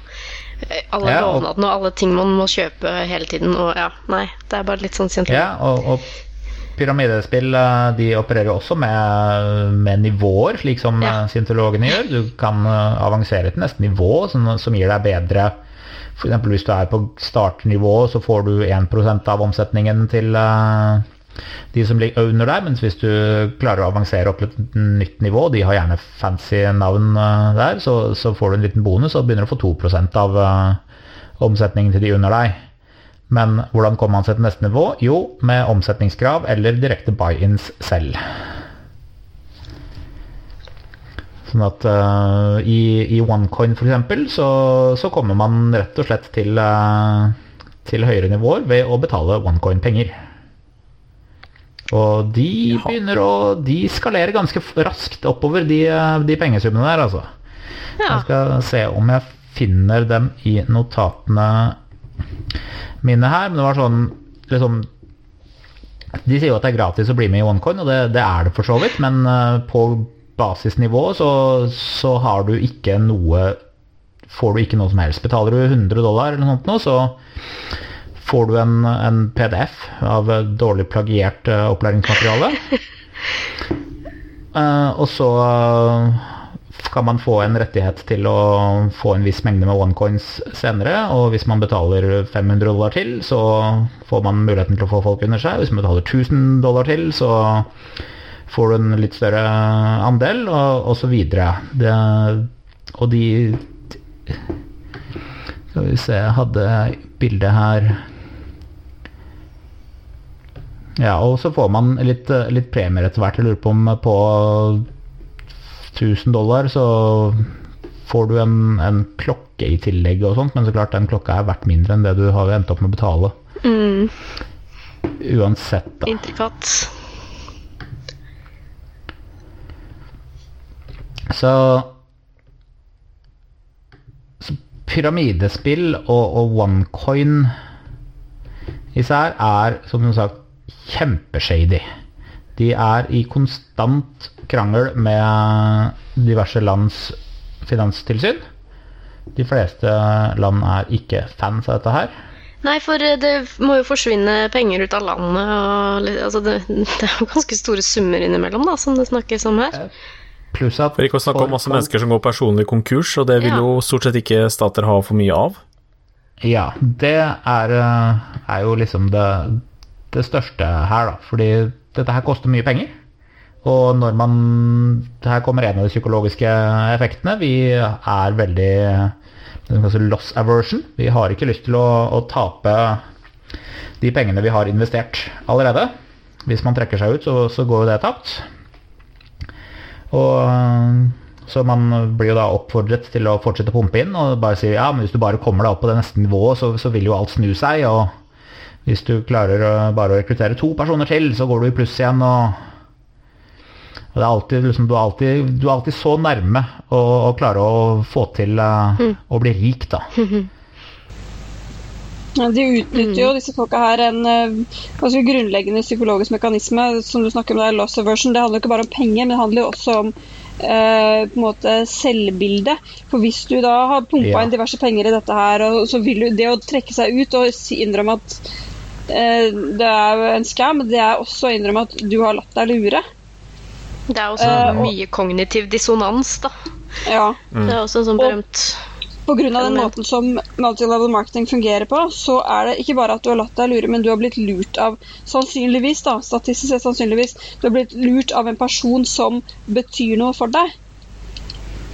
eh, alle Ja, lovnadene og alle ting man må kjøpe hele tiden og ja, nei. Det er bare litt sånn scientologi. ja og, og pyramidespill eh, de opererer også med, med nivåer, slik som Ja. ja. syntologene gjør. Du kan eh, avansere til neste nivå, som, som gir deg bedre F.eks. hvis du er på startnivå, så får du 1% av omsetningen til eh, de som ligger under deg, mens hvis du klarer å avansere opp til et nytt nivå, de har gjerne fancy navn eh, der, så, så får du en liten bonus og begynner å få 2% av eh, omsetningen til de under deg. Men hvordan kommer man seg til neste nivå? Jo, med omsetningskrav eller direkte buy-ins selv. Sånn at uh, i, i OneCoin f.eks. Så, så kommer man rett og slett til, uh, til høyere nivåer ved å betale OneCoin-penger. Og de begynner å De skalerer ganske raskt oppover, de, de pengesummene der, altså. Ja. Jeg skal se om jeg finner dem i notatene mine her. Men det var sånn liksom De sier jo at det er gratis å bli med i OneCoin, og det, det er det for så vidt. Men eh, på basisnivå så, så har du ikke noe Får du ikke noe som helst. Betaler du 100 dollar eller noe sånt nå, så får du en, en PDF av eh, dårlig plagiert eh, opplæringsmateriale. uh, <laughs> og så kan man få en rettighet til å få en viss mengde med onecoins senere. Og hvis man betaler 500 dollar til, så får man muligheten til å få folk under seg. Hvis man betaler 1000 dollar til, så får du en litt større andel, og, så. Det, og de Skal vi se, jeg hadde bildet her Ja, og så får man litt, litt premier etter hvert. Jeg lurer på om på 1000 dollar så får du en, en klokke i tillegg og sånt, men så klart den klokka er verdt mindre enn det du har endt opp med å betale. Mm, Uansett, da. intrikat. Så, så pyramidespill og, og onecoin især er, som sagt, kjempeshady. De er i konstant krangel med diverse lands finanstilsyn. De fleste land er ikke fans av dette her. Nei, for eh, det må jo forsvinne penger ut av landet. Og, altså det, <laughs> det er jo ganske store summer innimellom da, som det snakkes om her. Pluss at For ikke å snakke om masse mennesker som går personlig konkurs, og det vil Ja. jo stort sett ikke stater ha for mye av. Ja, det er, eh, er jo liksom det, det største her, da. Fordi dette her koster mye penger. Og når man Her kommer en av de psykologiske effektene. Vi er veldig loss aversion. Vi har ikke lyst til å, å tape de pengene vi har investert allerede. Hvis man trekker seg ut, så, så går jo det tapt. Og så man blir jo da oppfordret til å fortsette å pumpe inn og bare si ja, men hvis du bare kommer deg opp på det neste nivået, så, så vil jo alt snu seg. Og hvis du klarer å, bare å rekruttere to personer til, så går du i pluss igjen. og og det er alltid, liksom, du, er alltid, du er alltid så nærme å, å klare å få til eh, å bli rik, da. <laughs> Ja, De utnytter jo disse folka her en eh, ganske grunnleggende psykologisk mekanisme. Som du snakker om, det er loss aversion. Det handler ikke bare om penger, men det handler jo også om eh, på en måte selvbilde. For hvis du da har pumpa Ja. inn diverse penger i dette her, og så vil du det å trekke seg ut og innrømme at det er en scam, det er også å innrømme at du har latt deg lure. Det er også Eh, og- mye kognitiv dissonans, da. Ja. Det er også en sånn Og- grunn av den måten som multilevel marketing fungerer på, så er det ikke bare at du har latt deg lure, men du har blitt lurt av sannsynligvis, da, statistisk sett sannsynligvis, du har blitt lurt av en person som betyr noe for deg.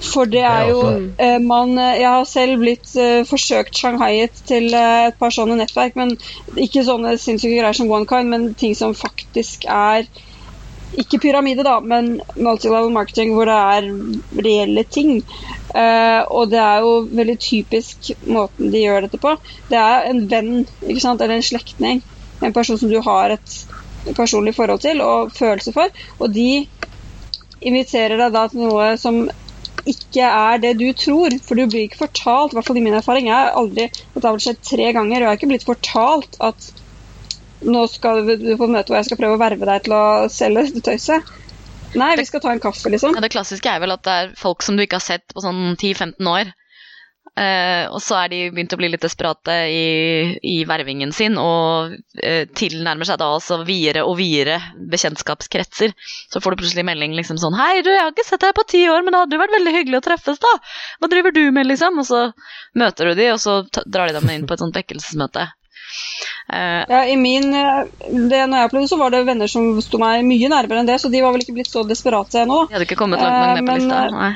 For det er jo eh, man, eh, Jeg har selv blitt eh, forsøkt shanghaiet til eh, et par sånne nettverk, men ikke sånne sinnssyke greier som OneKind, men ting som faktisk er ikke pyramide, da, men multilevel marketing hvor det er reelle ting. Eh, og det er jo veldig typisk måten de gjør dette på. Det er en venn ikke sant? eller en slektning, en person som du har et personlig forhold til og følelse for, og de inviterer deg da til noe som ikke er det du tror, for du blir ikke fortalt, i hvert fall i min erfaring, jeg har aldri, dette har skjedd tre ganger, og jeg har ikke blitt fortalt at nå skal du du få møte hvor jeg skal prøve å verve deg til å selge dette tøyset. Nei, vi skal ta en kaffe, liksom. Ja, det klassiske er vel at det er folk som du ikke har sett på sånn 10-15 år. Eh, og så er de begynt å bli litt desperate i, i vervingen sin og uh, tilnærmer seg da altså videre og videre bekjentskapskretser. Så får du plutselig melding liksom sånn Hei, du, jeg har ikke sett deg på ti år, men det hadde vært veldig hyggelig å treffes, da. Hva driver du med, liksom? Og så møter du de, og så drar de dem inn på et sånt vekkelsesmøte. Uh, Ja, i min, det når jeg opplevde så var det venner som sto meg mye nærmere enn det, så de var vel ikke blitt så desperate ennå. de hadde ikke kommet langt nok ned på lista. Nei.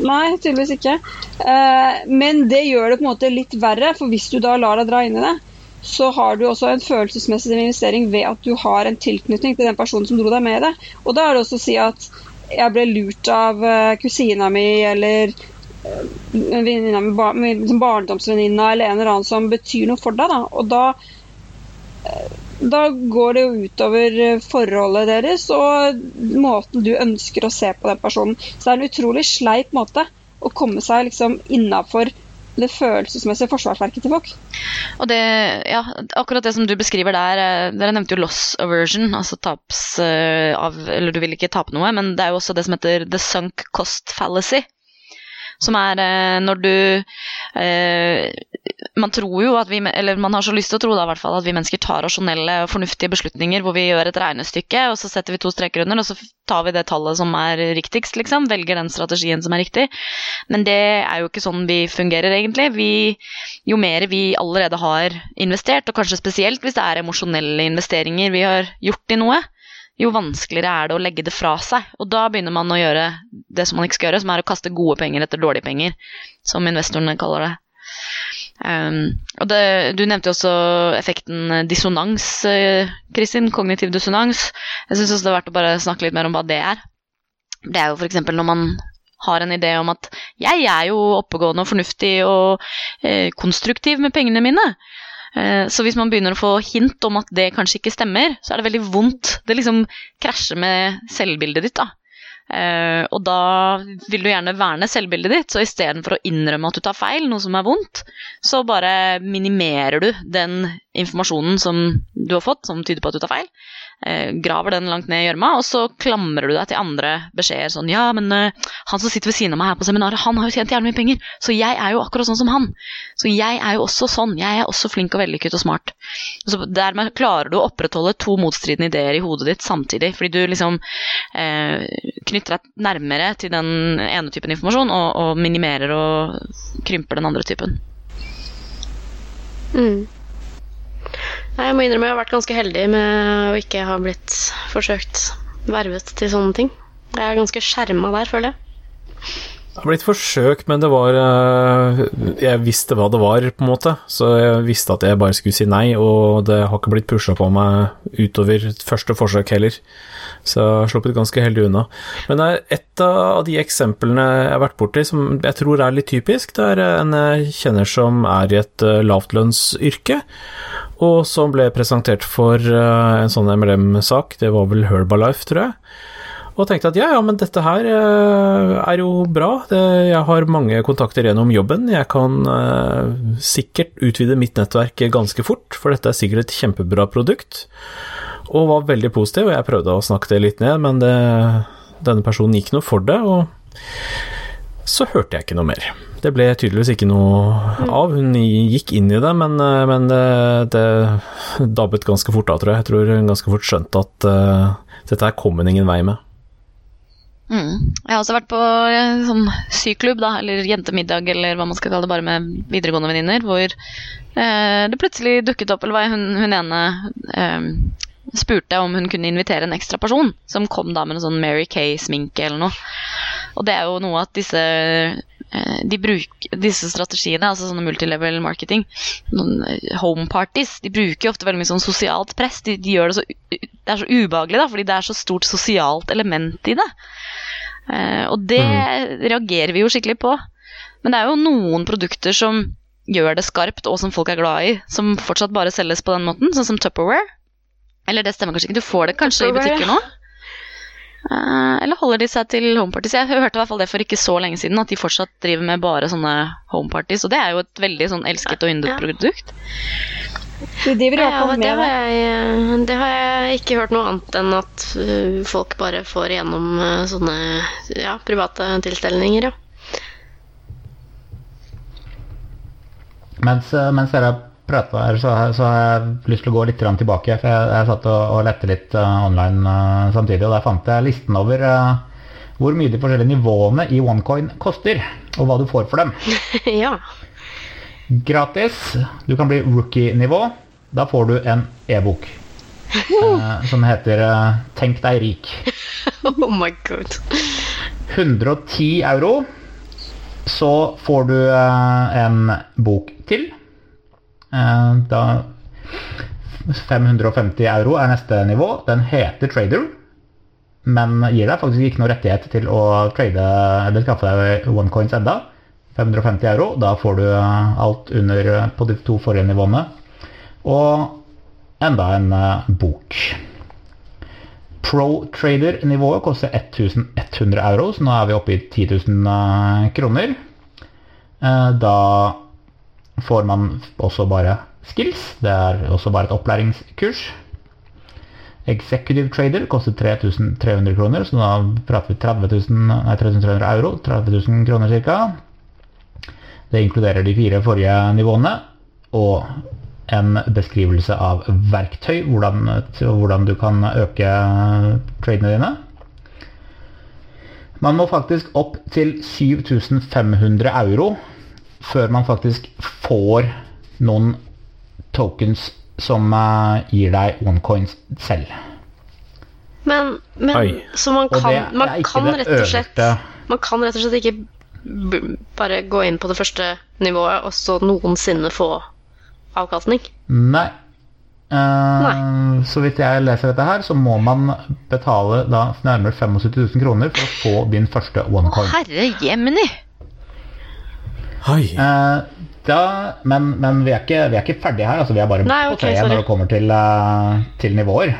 Nei, tydeligvis ikke. Eh, men det gjør det på en måte litt verre, for hvis du da lar deg dra inn i det, så har du også en følelsesmessig investering ved at du har en tilknytning til den personen som dro deg med i det. Og da er det også å si at jeg ble lurt av eh, kusina mi eller eh, liksom barndomsvenninna eller en eller annen som betyr noe for deg. Da. Og da da går det jo utover eh, forholdet deres og måten du ønsker å se på den personen. Så det er en utrolig sleip måte å komme seg liksom innafor det følelsesmessige forsvarsverket til folk. Og det, ja, akkurat det som du beskriver der, eh, dere nevnte jo loss aversion, altså taps eh, av Eller du vil ikke tape noe, men det er jo også det som heter the sunk cost fallacy. Som er når du eh, Man tror jo at vi Eller man har så lyst til å tro da, fall, at vi mennesker tar rasjonelle og fornuftige beslutninger hvor vi gjør et regnestykke, og så setter vi to streker under, og så tar vi det tallet som er riktigst, liksom. Velger den strategien som er riktig. Men det er jo ikke sånn vi fungerer, egentlig. Vi, jo mer vi allerede har investert, og kanskje spesielt hvis det er emosjonelle investeringer vi har gjort i noe, jo vanskeligere er det å legge det fra seg. Og da begynner man å gjøre det som man ikke skal gjøre, som er å kaste gode penger etter dårlige penger, som investorene kaller det. Um, og det, du nevnte jo også effekten dissonans, eh, Kristin. Kognitiv dissonans. Jeg syns også det er verdt å bare snakke litt mer om hva det er. Det er jo f.eks. når man har en idé om at jeg er jo oppegående og fornuftig og eh, konstruktiv med pengene mine. Eh, Så hvis man begynner å få hint om at det kanskje ikke stemmer, så er det veldig vondt. Det liksom krasjer med selvbildet ditt. da. Eh, og da vil du gjerne verne selvbildet ditt, så istedenfor å innrømme at du tar feil, noe som er vondt, så bare minimerer du den informasjonen som du har fått, som tyder på at du tar feil. Eh, graver den langt ned i gjørma, og så klamrer du deg til andre beskjeder. Sånn ja, men uh, han som sitter ved siden av meg her på seminaret, han har jo tjent jævlig mye penger, så jeg er jo akkurat sånn som han. Så jeg er jo også sånn. Jeg er også flink og vellykket og smart. Så dermed klarer du å opprettholde to motstridende ideer i hodet ditt samtidig, fordi du liksom uh, knytter deg nærmere til den ene typen informasjon og, og minimerer og krymper den andre typen. Mm. Jeg må innrømme jeg har vært ganske heldig med å ikke ha blitt forsøkt vervet til sånne ting. Jeg er ganske skjerma der, føler jeg. Det har blitt forsøkt, men det var eh, Jeg visste hva det var, på en måte. Så jeg visste at jeg bare skulle si nei, og det har ikke blitt pusha på meg utover første forsøk heller. Så jeg har sluppet ganske heldig unna. Men det er et av de eksemplene jeg har vært borti som jeg tror er litt typisk, det er en jeg kjenner som er i et eh, lavtlønnsyrke, og som ble presentert for eh, en sånn MLM-sak. Det var vel Herbalife, tror jeg og tenkte at ja, ja, men dette her eh, er jo bra. Jeg har mange kontakter gjennom jobben. Jeg kan eh, sikkert utvide mitt nettverk ganske fort, for dette er sikkert et kjempebra produkt. Og var veldig positiv, og jeg prøvde å snakke det litt ned, men det, denne personen gikk noe for det, og så hørte jeg ikke noe mer. Det ble tydeligvis ikke noe av. Hun gikk inn i det, men, eh, men det, det dabbet ganske fort av, tror jeg. Jeg tror hun ganske fort skjønte at uh, dette her kom hun ingen vei med. Mm. Jeg har også vært på eh, sånn syklubb, da, eller jentemiddag, eller hva man skal kalle det, bare med videregående venninner, hvor eh, det plutselig dukket opp, eller hva hun, hun ene eh, spurte om hun kunne invitere en ekstra person, som kom da med en sånn Mary Kay-sminke eller noe. Og det er jo noe at disse eh, de bruker, disse strategiene, altså sånne multilevel marketing, eh, home parties, de bruker ofte veldig mye sånn sosialt press. De, de gjør det så, det er så ubehagelig, da, fordi det er så stort sosialt element i det. Eh, og det reagerer vi jo skikkelig på. Men det er jo noen produkter som gjør det skarpt, og som folk er glad i, som fortsatt bare selges på den måten, sånn som Tupperware. Eller det stemmer kanskje ikke, du får det kanskje i butikker nå? Eh, eller holder de seg til homeparties? Jeg hørte i hvert fall det for ikke så lenge siden, at de fortsatt driver med bare sånne homeparties. Og det er jo et veldig sånn elsket og yndet Ja. produkt. De driver i hvert fall det, med har det. jeg, det har jeg ikke hørt noe annet enn at uh, folk bare får igjennom uh, sånne ja, private tilstelninger, ja. Mens, eh, mens dere prata her, så, har- så har jeg lyst til å gå litt tilbake. For jeg, jeg satt og, og lette litt uh, online uh, samtidig, og der fant jeg listen over uh, hvor mye de forskjellige nivåene i OneCoin koster, og hva du får for dem. <laughs> ja. Gratis. Du kan bli rookie-nivå. Da får du en e-bok eh, som heter eh, 'Tenk deg rik'. <laughs> Oh my god. 110 euro, så får du eh, en bok til. Eh, da 550 euro er neste nivå. Den heter Trader, men gir deg faktisk ikke noe rettighet til å trade eller skaffe deg onecoins enda. 550 euro, da får du eh, alt under eh, på de to forrige nivåene. Og enda en eh, bok. Pro Trader-nivået koster 1100 euro, så nå er vi oppe i 10 000 eh, kroner. Da får man også bare skills. Det er også bare et opplæringskurs. Executive Trader koster 3300 kroner, så da prater vi 30 000, nei, 3300 euro. 30 000 kroner ca. Det inkluderer de fire forrige nivåene. Og en beskrivelse av verktøy, hvordan, hvordan du kan øke tradene dine. Man må faktisk opp til 7500 euro før man faktisk får noen tokens som eh, gir deg onecoins selv. Men, men så man kan, man kan rett og slett. Man kan rett og slett ikke bare gå inn på det første nivået og så noensinne få avkastning. Nei. Uh, Nei. Så vidt jeg leser dette her, så må man betale da nærmere 75 000 kroner for å få din første onecoin. Herre jemini! Eh, da, men, men vi, er ikke, vi er ikke ferdige her. Altså, vi er bare Nei, på ok, treet når det kommer til, uh, til nivåer.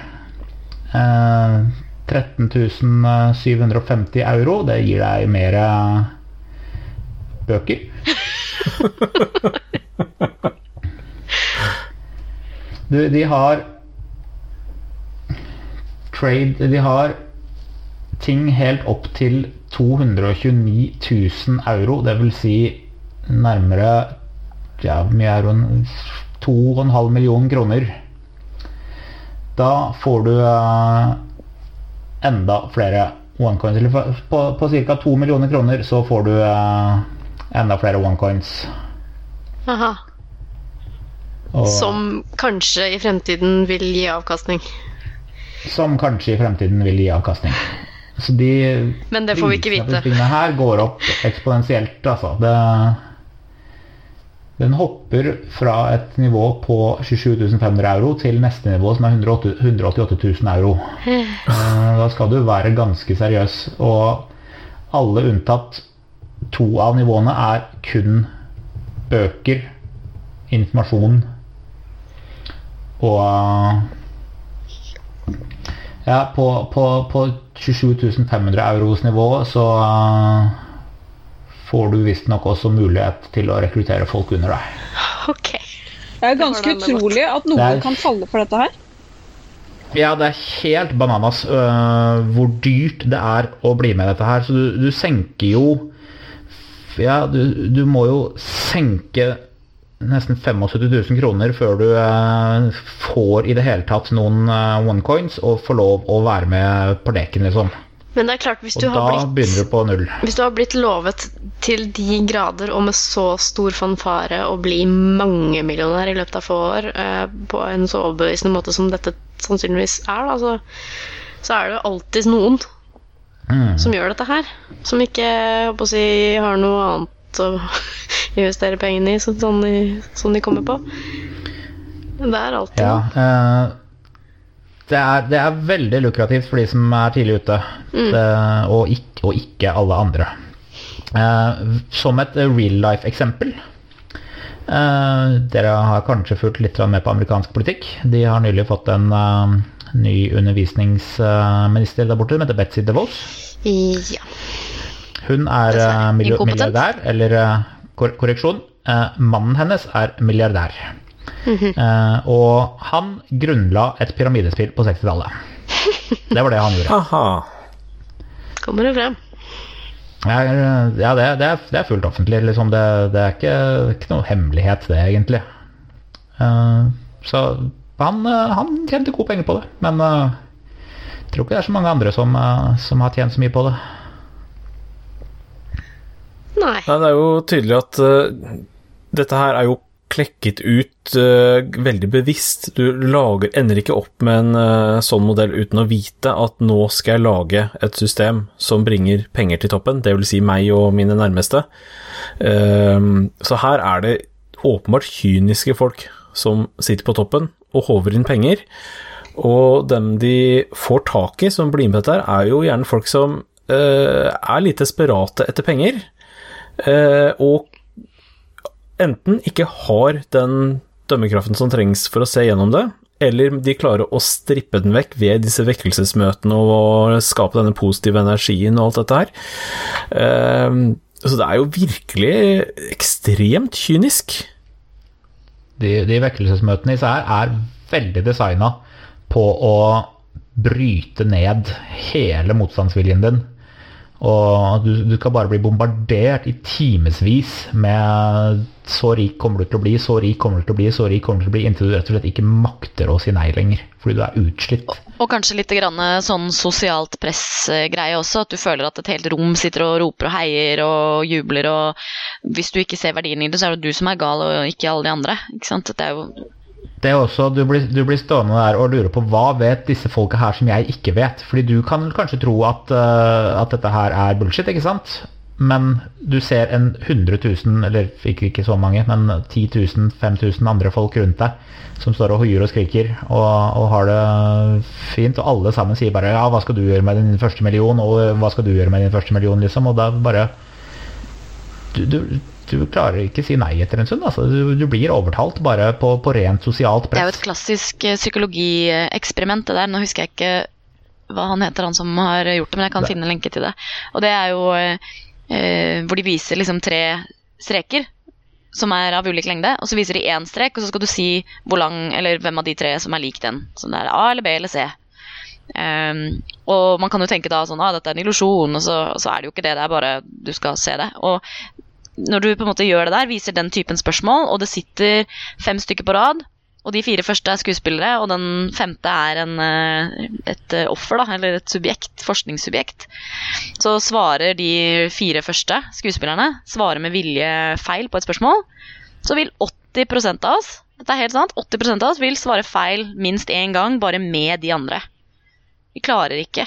Eh, 13 750 euro, det gir deg mer bøker. du, de har Trade De har ting helt opp til 229 000 euro, det vil si nærmere ja, mye er det? 2,5 millioner kroner. Da får du eh, enda flere onecoins. På, på ca. 2 millioner kroner så får du eh, enda flere onecoins. Aha. Og- Som kanskje i fremtiden vil gi avkastning. Som kanskje i fremtiden vil gi avkastning. Så de Men det får vi ikke vite. tingene her går opp eksponentielt, altså. Det, den hopper fra et nivå på 27.500 euro til neste nivå, som er 188.000 euro. Eh, Da skal du være ganske seriøs. Og alle unntatt to av nivåene er kun bøker, informasjon og ja, på, på, på 27 500 euros nivå så uh, får du visstnok også mulighet til å rekruttere folk under deg. Ok. Det er ganske utrolig at noen er- kan falle for dette her. Ja, det er helt bananas uh, hvor dyrt det er å bli med i dette her. Så du, du senker jo Ja, du, du må jo senke nesten 75 000 kroner før du eh, får i det hele tatt noen eh, onecoins og får lov å være med på leken, liksom. Men det er klart, hvis Og du, har blitt, hvis du har blitt lovet til de grader og med så stor fanfare å bli mangemillionær i løpet av få år eh, på en så overbevisende måte som dette sannsynligvis er, da, så, så er det jo alltid noen Mm. som gjør dette her. Som ikke si, har noe annet å <laughs> investere pengene i, som sånn de, sånn de kommer på. Det er alltid Ja. eh, det, er, det er veldig lukrativt for de som er tidlig ute, det, og, ikke, og ikke alle andre. Eh, som et real life-eksempel eh, Dere har kanskje fulgt litt med på amerikansk politikk. De har nylig fått en eh, ny undervisningsminister der borte, som heter Betzy DeVos. Ja. Hun er eh, inkompetent. milliardær, eller eh, kor korreksjon, eh, mannen hennes er milliardær. Eh, og han grunnla et pyramidespill på 60-tallet. <laughs> Det var det han gjorde. Aha. Kommer det frem. Ja, det, det, er, det er fullt offentlig. Liksom. Det, det er ikke, ikke noe hemmelighet, det, egentlig. Eh, så han, eh, han tjente gode penger på det. Men eh, jeg tror ikke det er så mange andre som, eh, som har tjent så mye på det. Nei. Nei, det er jo tydelig at uh, dette her er jo klekket ut uh, veldig bevisst. Du lager, ender ikke opp med en uh, sånn modell uten å vite at nå skal jeg lage et system som bringer penger til toppen, dvs. Si meg og mine nærmeste. Ehm, så her er det åpenbart kyniske folk som sitter på toppen og håver inn penger. Og dem de får tak i som blir med på dette, er jo gjerne folk som eh, er litt desperate etter penger. Eh, og enten ikke har den dømmekraften som trengs for å se gjennom det, eller de klarer å strippe den vekk ved disse vekkelsesmøtene og skape denne positive energien og alt dette her. Eh, så det er jo virkelig ekstremt kynisk. De, de vekkelsesmøtene i seg er veldig designa på å bryte ned hele motstandsviljen din. Og du, du skal bare bli bombardert i timevis med 'så rik kommer du til å bli', 'så rik kommer du til å bli', 'så rik kommer du til å bli', inntil du rett og slett ikke makter å si nei lenger. Fordi du er utslitt. Og kanskje litt grann sånn sosialt press-greie også, at du føler at et helt rom sitter og roper og heier og jubler, og hvis du ikke ser verdien i det, så er det du som er gal, og ikke alle de andre. Ikke sant? Det er jo Det er også, du blir, du blir stående der og lure på hva vet disse folka her som jeg ikke vet. Fordi du kan kanskje tro at, uh, at dette her er bullshit, ikke sant? Men du ser en 100 000, eller ikke, ikke så mange, men 10 000, 5000 andre folk rundt deg som står og hoier og skriker og, og har det fint, og alle sammen sier bare ja, hva skal du gjøre med din første million, og hva skal du gjøre med din første million, liksom, og da bare du, du, du klarer ikke å si nei etter en stund. Altså. Du, du blir overtalt bare på, på rent sosialt press. Det er jo et klassisk eh, psykologieksperiment, det der. Nå husker jeg ikke hva han heter, han som har gjort det, men jeg kan Det- finne en lenke til det. Og det er jo eh, eh, hvor de viser liksom tre streker som er av ulik lengde, og så viser de én strek, og så skal du si hvor lang, eller hvem av de tre som er lik den. Som det er A eller B eller C. Um, og man kan jo tenke da sånn ah, dette er en illusjon, og så, så er det jo ikke det, det er bare du skal se det. Og når du på en måte gjør det der, viser den typen spørsmål, og det sitter fem stykker på rad, og de fire første er skuespillere, og den femte er en, eh, et eh, offer, da, eller et subjekt, forskningssubjekt. Så svarer de fire første skuespillerne svarer med vilje feil på et spørsmål, så vil 80% av oss dette er helt sant, 80% av oss vil svare feil minst én gang, bare med de andre. Vi klarer ikke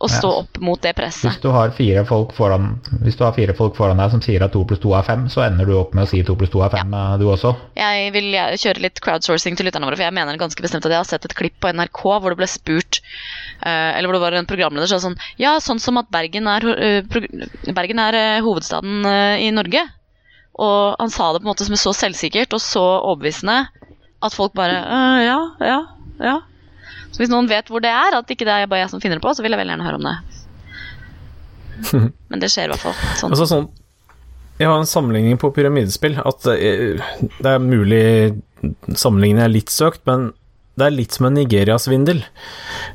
å stå Ja. opp mot det presset. Hvis du har fire folk foran Hvis du har fire folk foran deg som sier at to pluss to er fem, så ender du opp med å si to pluss to er fem, ja. du også. Jeg vil eh, kjøre litt crowdsourcing til lytterne våre, for jeg mener ganske bestemt at jeg har sett et klipp på NRK hvor det ble spurt eh, Eller hvor det var en programleder som sa sånn Ja, sånn som at Bergen er, eh, Bergen er eh, hovedstaden eh, i Norge. Og han sa det på en måte som er så selvsikkert og så overbevisende at folk bare «Øh, Ja, ja, ja. Så hvis noen vet hvor det er, at ikke det er bare jeg som finner det på, så vil jeg veldig gjerne høre om det. <laughs> Men det skjer i hvert fall. Sånn. Altså sånn Jeg har en sammenligning på pyramidespill. At det er, mulig sammenligningen er litt søkt, men det er litt som en Nigeria-svindel.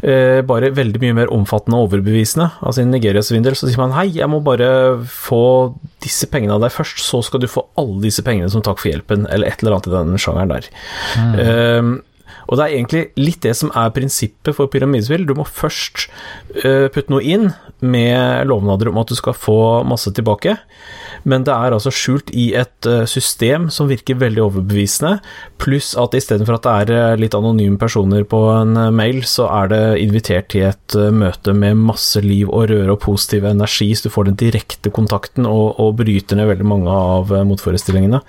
Eh, bare veldig mye mer omfattende og overbevisende. Altså I en Nigeria-svindel så sier man hei, jeg må bare få disse pengene av deg først, så skal du få alle disse pengene som takk for hjelpen, eller et eller annet i den sjangeren der. Eh, og det er egentlig litt det som er prinsippet for pyramidespill. Du må først uh, putte noe inn med lovnader om at du skal få masse tilbake, men det er altså skjult i et uh, system som virker veldig overbevisende, pluss at istedenfor at det er uh, litt anonyme personer på en mail, så er det invitert til et møte med masse liv og røre og positiv energi, så du får den direkte kontakten og, og bryter ned veldig mange av motforestillingene.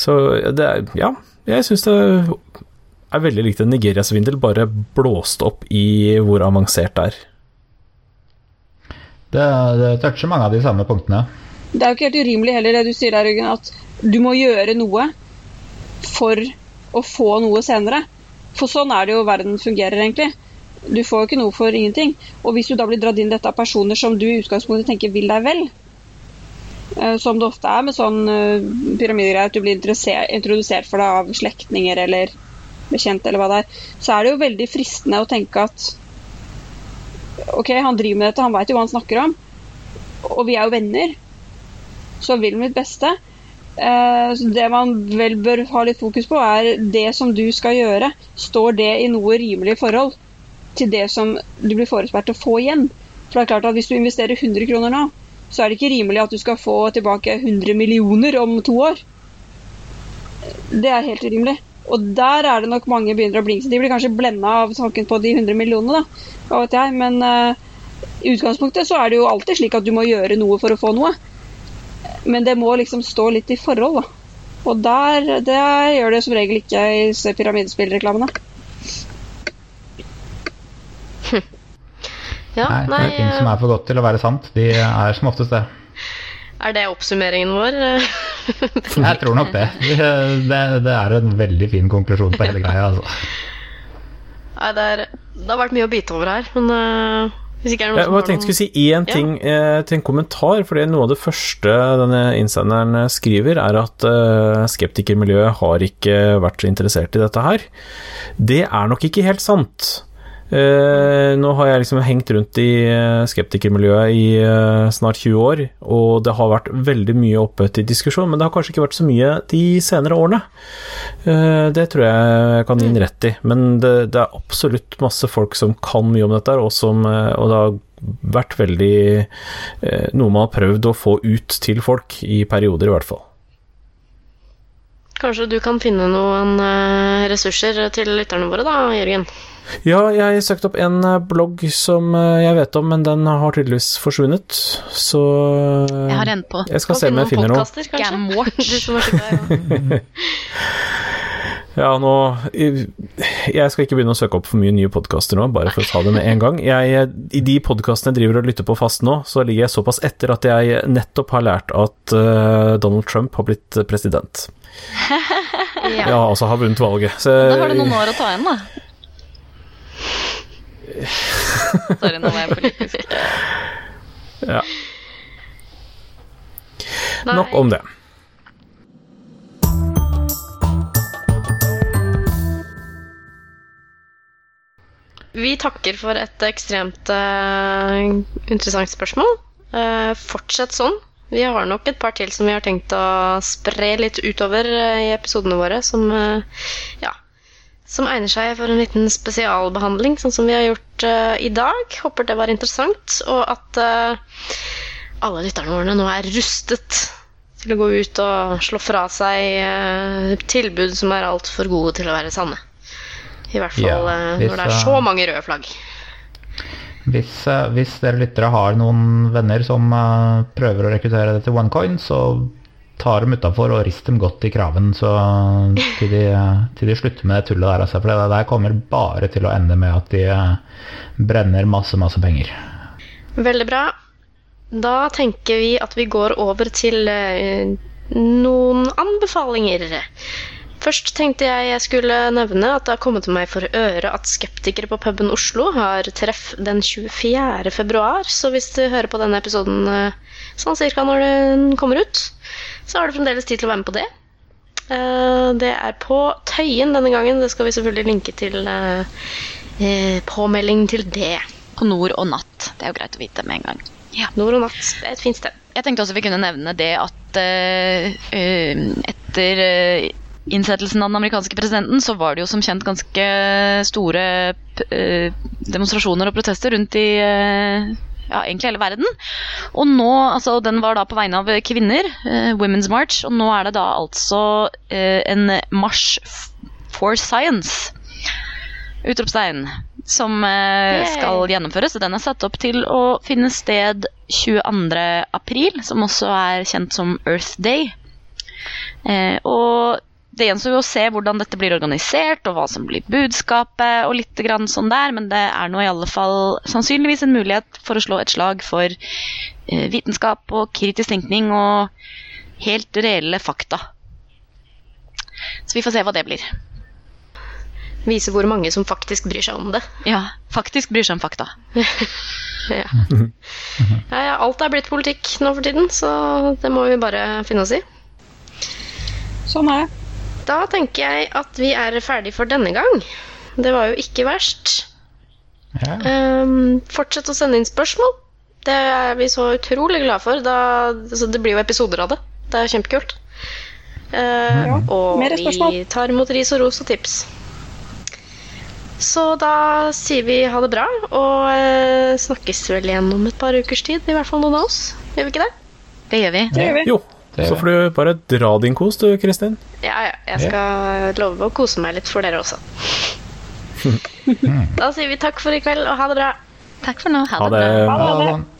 så det er Ja jeg syns det er veldig likt en Nigeria-svindel, bare blåst opp i hvor avansert det er. Det, det toucher mange av de samme punktene. Det er jo ikke helt urimelig heller det du sier der, Ryggen, at du må gjøre noe for å få noe senere. For sånn er det jo verden fungerer, egentlig. Du får jo ikke noe for ingenting. Og hvis du da blir dratt inn dette av personer som du i utgangspunktet tenker vil deg vel, som det ofte er med sånn eh, pyramidegreier, at du blir introdusert for det av slektninger eller bekjente, eller hva det er, så er det jo veldig fristende å tenke at OK, han driver med dette, han veit jo hva han snakker om, og vi er jo venner, så vil mitt beste. Eh, så det man vel bør ha litt fokus på, er det som du skal gjøre. Står det i noe rimelig forhold til det som du blir forespeilet å få igjen? For det er klart at Hvis du investerer 100 kroner nå, så er det ikke rimelig at du skal få tilbake 100 millioner om to år. Det er helt urimelig. Og der er det nok mange begynner å blinke. De blir kanskje blenda av tanken på de 100 millionene, da. Vet jeg. Men uh, i utgangspunktet så er det jo alltid slik at du må gjøre noe for å få noe. Men det må liksom stå litt i forhold, da. Og der, det gjør det som regel ikke i pyramidespillreklamene. Ja, nei, nei, det er ting som er for godt til å være sant. De er som oftest det. Er det oppsummeringen vår? <laughs> Jeg tror nok det. det. Det er en veldig fin konklusjon på hele greia. Altså. Nei, det, er, det, har vært mye å bite over her, men uh, hvis ikke er det noen Jeg tenkte skulle si én ting ja. eh, til en kommentar. for Noe av det første denne innsenderen skriver, er at eh, skeptikermiljøet har ikke vært så interessert i dette her. Det er nok ikke helt sant. Uh, nå har jeg liksom hengt rundt i uh, skeptikermiljøet i uh, snart 20 år, og det har vært veldig mye oppe til diskusjon, men det har kanskje ikke vært så mye de senere årene. det tror jeg jeg kan gi en rett i, men det, det, er absolutt masse folk som kan mye om dette, og, som, og det har vært veldig Noe man har prøvd å få ut til folk, i perioder i hvert fall. Kanskje du kan finne noen ressurser til lytterne våre, da, Jørgen? Ja, jeg søkte opp en eh, blogg som eh, jeg vet om, men den har tydeligvis forsvunnet, så Jeg har en på. Jeg skal se om jeg finner noe. Gamwatch. <laughs> ja, nå Jeg skal ikke begynne å søke opp for mye nye podkaster nå, bare for å ta det med en gang. Jeg, I de podkastene jeg driver og lytter på fast nå, så ligger jeg såpass etter at jeg nettopp har lært at uh, Donald Trump har blitt president. <laughs> ja. ja, altså har vunnet valget. Så, da har du noen år å ta igjen, da. Sorry, nå var jeg politisk. ja. Nei. Nok om det. Vi takker for et ekstremt uh, interessant spørsmål. Uh, fortsett sånn. Vi har nok et par til som vi har tenkt å spre litt utover uh, i episodene våre, som ja, som egner seg for en liten spesialbehandling, sånn som vi har gjort uh, i dag. Håper det var interessant, og at uh, alle lytterne våre nå er rustet til å gå ut og slå fra seg uh, tilbud som er altfor gode til å være sanne. I hvert fall ja, hvis, når det er så mange røde flagg. Hvis, hvis dere lyttere har noen venner som prøver å rekruttere det til OneCoin, så tar dem utafor og rister dem godt i kraven så til, de, til de slutter med det tullet der. Altså, for det der kommer bare til å ende med at de eh, brenner masse, masse penger. Veldig bra. Da tenker vi at vi går over til eh, noen anbefalinger. Først tenkte jeg jeg skulle nevne at det har kommet meg for øre at skeptikere på puben Oslo har treff den 24. februar. Så hvis du hører på denne episoden eh, sånn cirka når den kommer ut, så har du fremdeles tid til å være med på det. Eh, det er på Tøyen denne gangen. Det skal vi selvfølgelig linke til eh, eh, påmelding til det. På nord og natt. Det er jo greit å vite med en gang. Ja. Nord og natt. Det er et fint sted. Jeg tenkte også vi kunne nevne det at etter innsettelsen av den amerikanske presidenten, så var det jo som kjent ganske store demonstrasjoner og protester rundt i ja, egentlig hele verden. Og nå, altså Den var da på vegne av kvinner, eh, Women's March, og nå er det da altså eh, en marsj for science. Utropstegn. Som eh, skal gjennomføres. Den er satt opp til å finne sted 22. april, som også er kjent som Earth Day. Eh, og det gjenstår jo å se hvordan dette blir organisert, og hva som blir budskapet, og litt grann sånn der, men det er nå i alle fall sannsynligvis en mulighet for å slå et slag for eh, vitenskap og kritisk tenkning og helt reelle fakta. Så vi får se hva det blir. Vise hvor mange som faktisk bryr seg om det. Ja, faktisk bryr seg om fakta. <laughs> Ja. Ja, ja, alt er blitt politikk nå for tiden, så det må vi bare finne oss i. Sånn er det. Da tenker jeg at vi er ferdig for denne gang. Det var jo ikke verst. Ja. Um, fortsett å sende inn spørsmål. Det er vi så utrolig glad for. Da, altså, det blir jo episoder av det. Det er kjempekult. Eh, og mer vi tar imot ris og ros og tips. Så da sier vi ha det bra, og uh, snakkes vel igjen om et par ukers tid. I hvert fall noen av oss. Gjør vi ikke det? Det gjør vi. Det gjør vi. Jo, så får du bare dra din kos, du, Kristin. Ja, ja. Jeg skal love å kose meg litt for dere også. <laughs> da sier vi takk for i kveld, og ha det bra. Takk for nå. Ha, Ha det det.